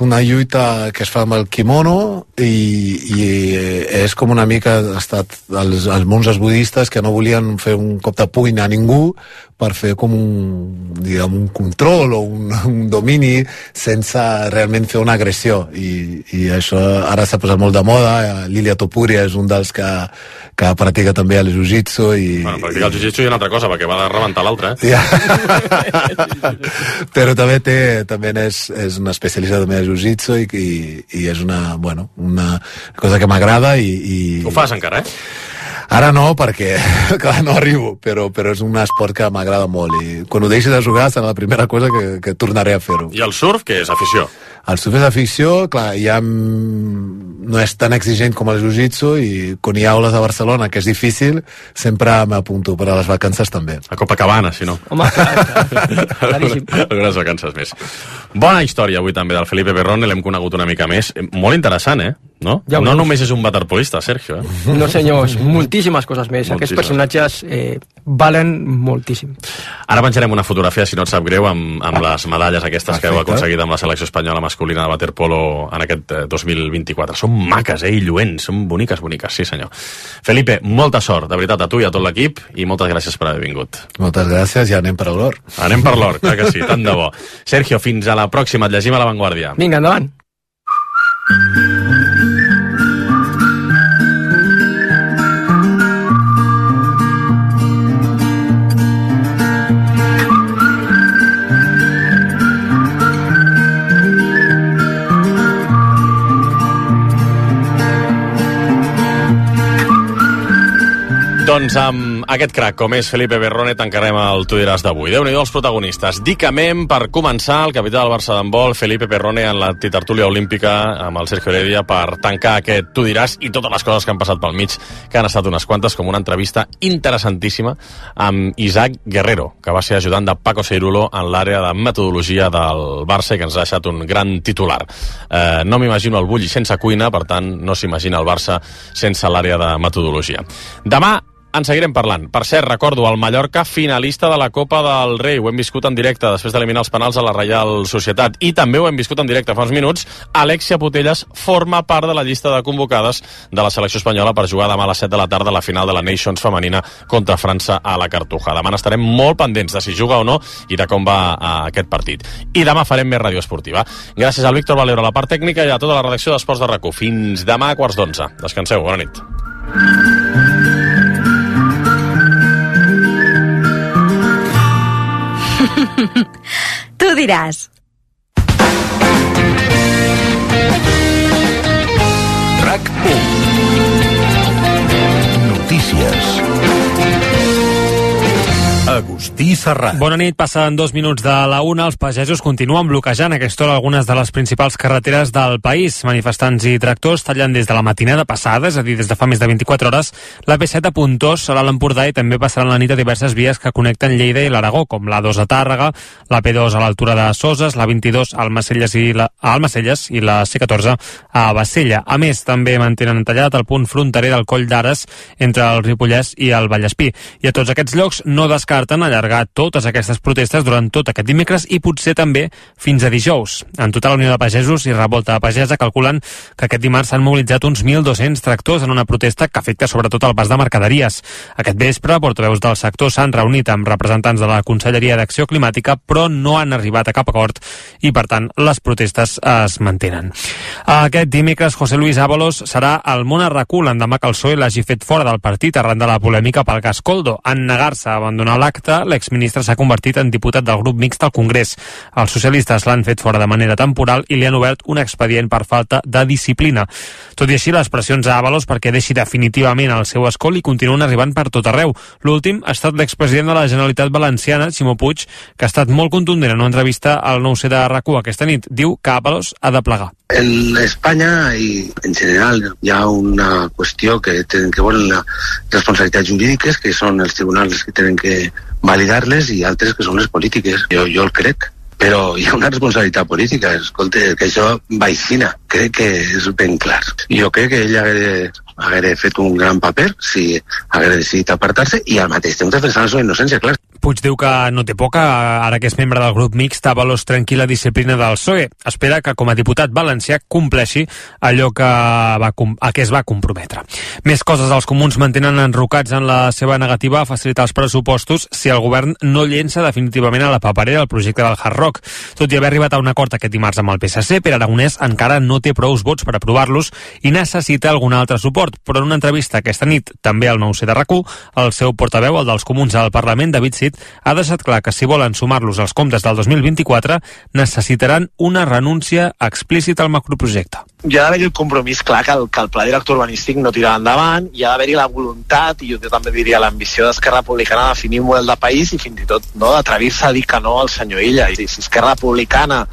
una lluita que es fa amb el kimono i, i és com una mica ha estat els, els monges budistes que no volien fer un cop de puny a ningú per fer com un, diguem, un control o un, [LAUGHS] un domini sense realment fer una agressió i, i això ara s'ha posat molt de moda Lilia Topuria és un dels que, que practica també el jiu-jitsu i, Bueno, practicar el jiu-jitsu i una altra cosa, perquè va rebentar l'altre, eh? Ja. [LAUGHS] però també té també és, és un especialista també de jiu-jitsu i, i, i és una, bueno, una cosa que m'agrada i, i... Ho fas encara, eh? Ara no, perquè [LAUGHS] clar, no arribo, però, però és un esport que m'agrada molt i quan ho deixi de jugar serà la primera cosa que, que tornaré a fer-ho. I el surf, que és afició? El surf és afició, clar, ja mm, no és tan exigent com el jiu-jitsu i quan hi ha aules a Barcelona, que és difícil, sempre m'apunto per a les vacances també. A Copacabana, si no. Home, [LAUGHS] claríssim. Algunes vacances més. Bona història avui també del Felipe Perrone, l'hem conegut una mica més. Eh, Molt interessant, eh? No, Ja no només és un waterpolista, Sergio, eh? [LAUGHS] No, senyors, moltíssimes coses més. Aquests Moltíssimes. personatges eh, valen moltíssim. Ara penjarem una fotografia, si no et sap greu, amb, amb les medalles aquestes que heu Perfecte. aconseguit amb la selecció espanyola masculina de waterpolo en aquest eh, 2024. Són maques, eh, i lluents, són boniques, boniques, sí senyor. Felipe, molta sort, de veritat, a tu i a tot l'equip, i moltes gràcies per haver vingut. Moltes gràcies i anem per l'or. Anem per l'or, clar que sí, tant de bo. Sergio, fins a la pròxima, et llegim a La Vanguardia. Vinga, endavant. Doncs amb aquest crac, com és Felipe Berrone, tancarem el Tu diràs d'avui. déu nhi els protagonistes. Dicament, per començar, el capità del Barça d'handbol, Felipe Perrone, en la titertúlia olímpica amb el Sergio Heredia per tancar aquest Tu diràs i totes les coses que han passat pel mig, que han estat unes quantes, com una entrevista interessantíssima amb Isaac Guerrero, que va ser ajudant de Paco Seirulo en l'àrea de metodologia del Barça i que ens ha deixat un gran titular. Eh, no m'imagino el Bulli sense cuina, per tant, no s'imagina el Barça sense l'àrea de metodologia. Demà en seguirem parlant. Per cert, recordo el Mallorca finalista de la Copa del Rei. Ho hem viscut en directe després d'eliminar els penals a la Reial Societat. I també ho hem viscut en directe fa uns minuts. Alexia Putelles forma part de la llista de convocades de la selecció espanyola per jugar demà a les 7 de la tarda a la final de la Nations femenina contra França a la Cartuja. Demà estarem molt pendents de si juga o no i de com va eh, aquest partit. I demà farem més ràdio esportiva. Gràcies al Víctor Valero a la part tècnica i a tota la redacció d'Esports de RAC1. Fins demà a quarts d'onze. Descanseu. Bona nit. [LAUGHS] Tu diràs. RAC 1 Notícies Agustí Serrat Bona nit, passen dos minuts de la una. Els pagesos continuen bloquejant a aquesta hora algunes de les principals carreteres del país. Manifestants i tractors tallen des de la matinada passada, és a dir, des de fa més de 24 hores, la P7 a Puntós, a l'Empordà i també passaran la nit a diverses vies que connecten Lleida i l'Aragó, com l'A2 a Tàrrega, la P2 a l'altura de Soses, la 22 al Almacelles i la, a Almacelles i la C14 a Bassella. A més, també mantenen tallat el punt fronterer del Coll d'Ares entre el Ripollès i el Vallespí. I a tots aquests llocs no descarten descarten allargar totes aquestes protestes durant tot aquest dimecres i potser també fins a dijous. En total, la Unió de Pagesos i Revolta de Pagesa calculen que aquest dimarts s'han mobilitzat uns 1.200 tractors en una protesta que afecta sobretot el pas de mercaderies. Aquest vespre, portaveus del sector s'han reunit amb representants de la Conselleria d'Acció Climàtica, però no han arribat a cap acord i, per tant, les protestes es mantenen. Aquest dimecres, José Luis Ábalos serà al món arracú l'endemà que el PSOE l'hagi fet fora del partit arran de la polèmica pel gas Coldo. En negar-se a abandonar l'acte, l'exministre s'ha convertit en diputat del grup mixt al Congrés. Els socialistes l'han fet fora de manera temporal i li han obert un expedient per falta de disciplina. Tot i així, les pressions a Ábalos perquè deixi definitivament el seu escol i continuen arribant per tot arreu. L'últim ha estat l'expresident de la Generalitat Valenciana, Ximo Puig, que ha estat molt contundent en una entrevista al 9C de rac aquesta nit. Diu que Ábalos ha de plegar. En España y en general hi ha una qüestió que tenen que veure la responsabilitats jurídiques, que són els tribunals que tenen que validar-les i altres que són les polítiques. Jo, jo el crec, però hi ha una responsabilitat política. Escolta, que això va aixina. Crec que és ben clar. Jo crec que ell hagué, hagué fet un gran paper si hagués decidit apartar-se i al mateix temps defensar la seva innocència, clar. Puig diu que no té que, ara que és membre del grup mixt, Avalos trenqui la disciplina del PSOE. Espera que com a diputat valencià compleixi allò que va, a què es va comprometre. Més coses, els comuns mantenen enrocats en la seva negativa a facilitar els pressupostos si el govern no llença definitivament a la paperera el projecte del Hard Rock. Tot i haver arribat a un acord aquest dimarts amb el PSC, Pere Aragonès encara no té prous vots per aprovar-los i necessita algun altre suport. Però en una entrevista aquesta nit, també al 9C de rac el seu portaveu, el dels comuns al Parlament, David Cid, ha deixat clar que si volen sumar-los als comptes del 2024 necessitaran una renúncia explícita al macroprojecte. Hi ha d'haver el compromís clar que el, que el pla director urbanístic no tirarà endavant, hi ha d'haver-hi la voluntat i jo també diria l'ambició d'Esquerra Republicana de definir un model de país i fins i tot no, d'atrevir-se a dir que no al senyor Illa. I si Esquerra Republicana